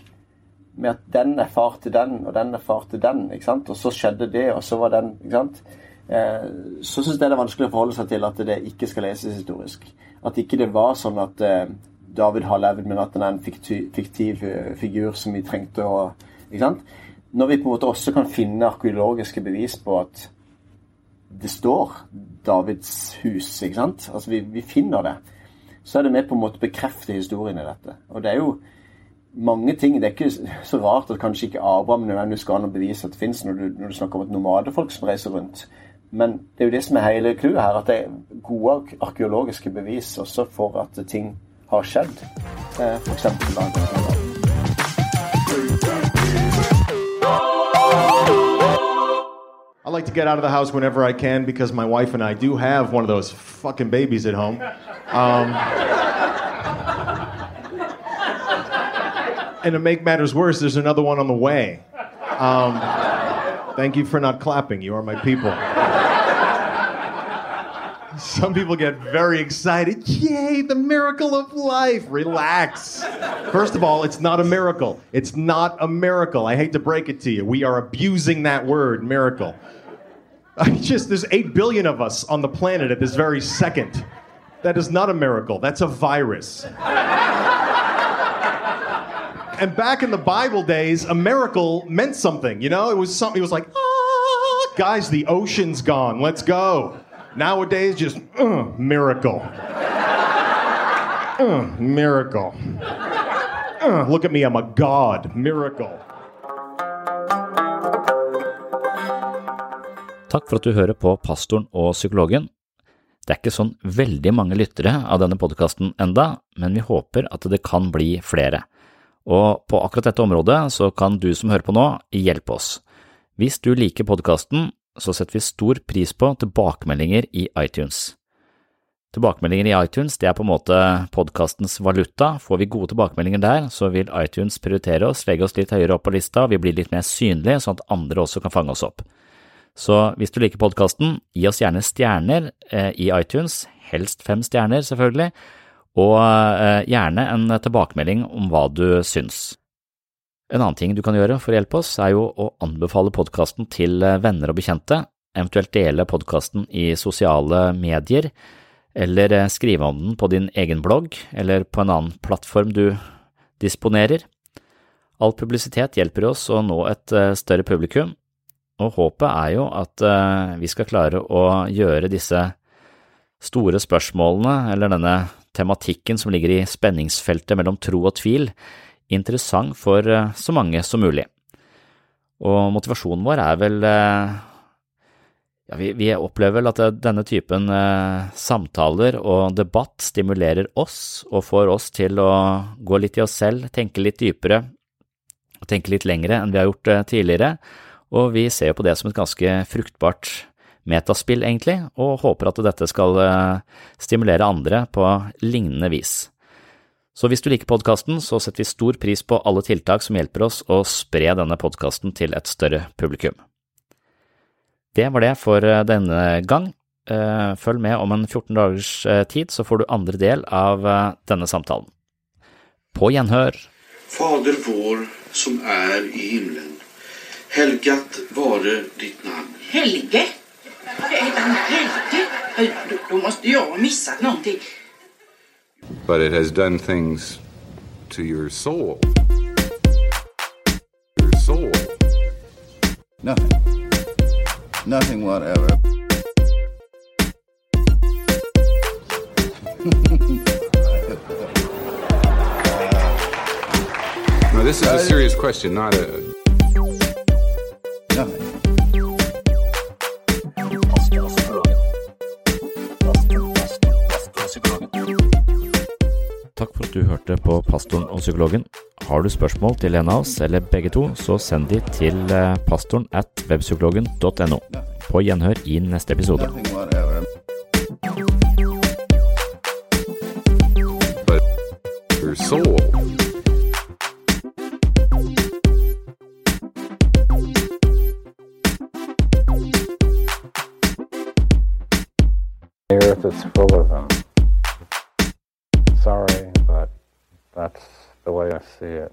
med at den er far til den, og den er far til den, ikke sant? og så skjedde det, og så var den ikke sant? Eh, Så syns jeg det er vanskelig å forholde seg til at det ikke skal leses historisk. At ikke det var sånn at eh, David har levd, men at han er en fiktiv, eh, figur som vi trengte å ikke sant? Når vi på en måte også kan finne arkeologiske bevis på at det står Davids hus, ikke sant? Altså vi, vi finner det. Så er det med på en måte å bekrefte historien i dette. Og det er jo mange ting. Det er ikke så rart at kanskje ikke Abraham nødvendigvis skal an å bevise at det fins, når, når du snakker om et nomadefolk som reiser rundt. Men det er jo det som er hele clouet her, at det er gode arkeologiske bevis også for at ting har skjedd. Eh, I like to get out of the house whenever I can because my wife and I do have one of those fucking babies at home. Um, and to make matters worse, there's another one on the way. Um, thank you for not clapping. You are my people. Some people get very excited. Yay, the miracle of life. Relax. First of all, it's not a miracle. It's not a miracle. I hate to break it to you. We are abusing that word, miracle. I just, there's 8 billion of us on the planet at this very second. That is not a miracle. That's a virus. and back in the Bible days, a miracle meant something. You know, it was something, it was like, ah, guys, the ocean's gone. Let's go. Nowadays, just, uh, miracle. Uh, miracle. Uh, look at me, I'm a god. Miracle. Takk for at du hører på Pastoren og psykologen. Det er ikke sånn veldig mange lyttere av denne podkasten enda, men vi håper at det kan bli flere. Og på akkurat dette området så kan du som hører på nå, hjelpe oss. Hvis du liker podkasten, så setter vi stor pris på tilbakemeldinger i iTunes. Tilbakemeldinger i iTunes det er på en måte podkastens valuta. Får vi gode tilbakemeldinger der, så vil iTunes prioritere oss, legge oss litt høyere opp på lista, vi blir litt mer synlige, sånn at andre også kan fange oss opp. Så hvis du liker podkasten, gi oss gjerne stjerner eh, i iTunes, helst fem stjerner selvfølgelig, og eh, gjerne en tilbakemelding om hva du syns. En annen ting du kan gjøre for å hjelpe oss, er jo å anbefale podkasten til eh, venner og bekjente, eventuelt dele podkasten i sosiale medier, eller eh, skrive om den på din egen blogg eller på en annen plattform du disponerer. All publisitet hjelper oss å nå et eh, større publikum, og håpet er jo at vi skal klare å gjøre disse store spørsmålene, eller denne tematikken som ligger i spenningsfeltet mellom tro og tvil, interessant for eh, så mange som mulig. Og motivasjonen vår er vel eh, ja, vi, vi, opplever vel at denne typen eh, samtaler og debatt stimulerer oss og får oss til å gå litt i oss selv, tenke litt dypere og tenke litt lengre enn vi har gjort tidligere, og vi ser på det som et ganske fruktbart metaspill, egentlig, og håper at dette skal stimulere andre på lignende vis. Så hvis du liker podkasten, så setter vi stor pris på alle tiltak som hjelper oss å spre denne podkasten til et større publikum. Det var det for eh, denne gang. Eh, følg med om en 14 dagers eh, tid, så får du andre del av denne samtalen. På gjenhør. Fader vår som er i himmelen. Helgat vare ditt navn. Helge? Helge? Da må jeg ha mistet någonting. But it has done things to your soul. Your soul. Nothing. Nothing whatever. no, this is a serious question, not a. du hørte på Pastoren og psykologen. Har du spørsmål til en av oss, eller begge to, så send de til eh, pastoren at webpsykologen.no. På gjenhør i neste episode. The earth is full of them sorry, that's the way I see it.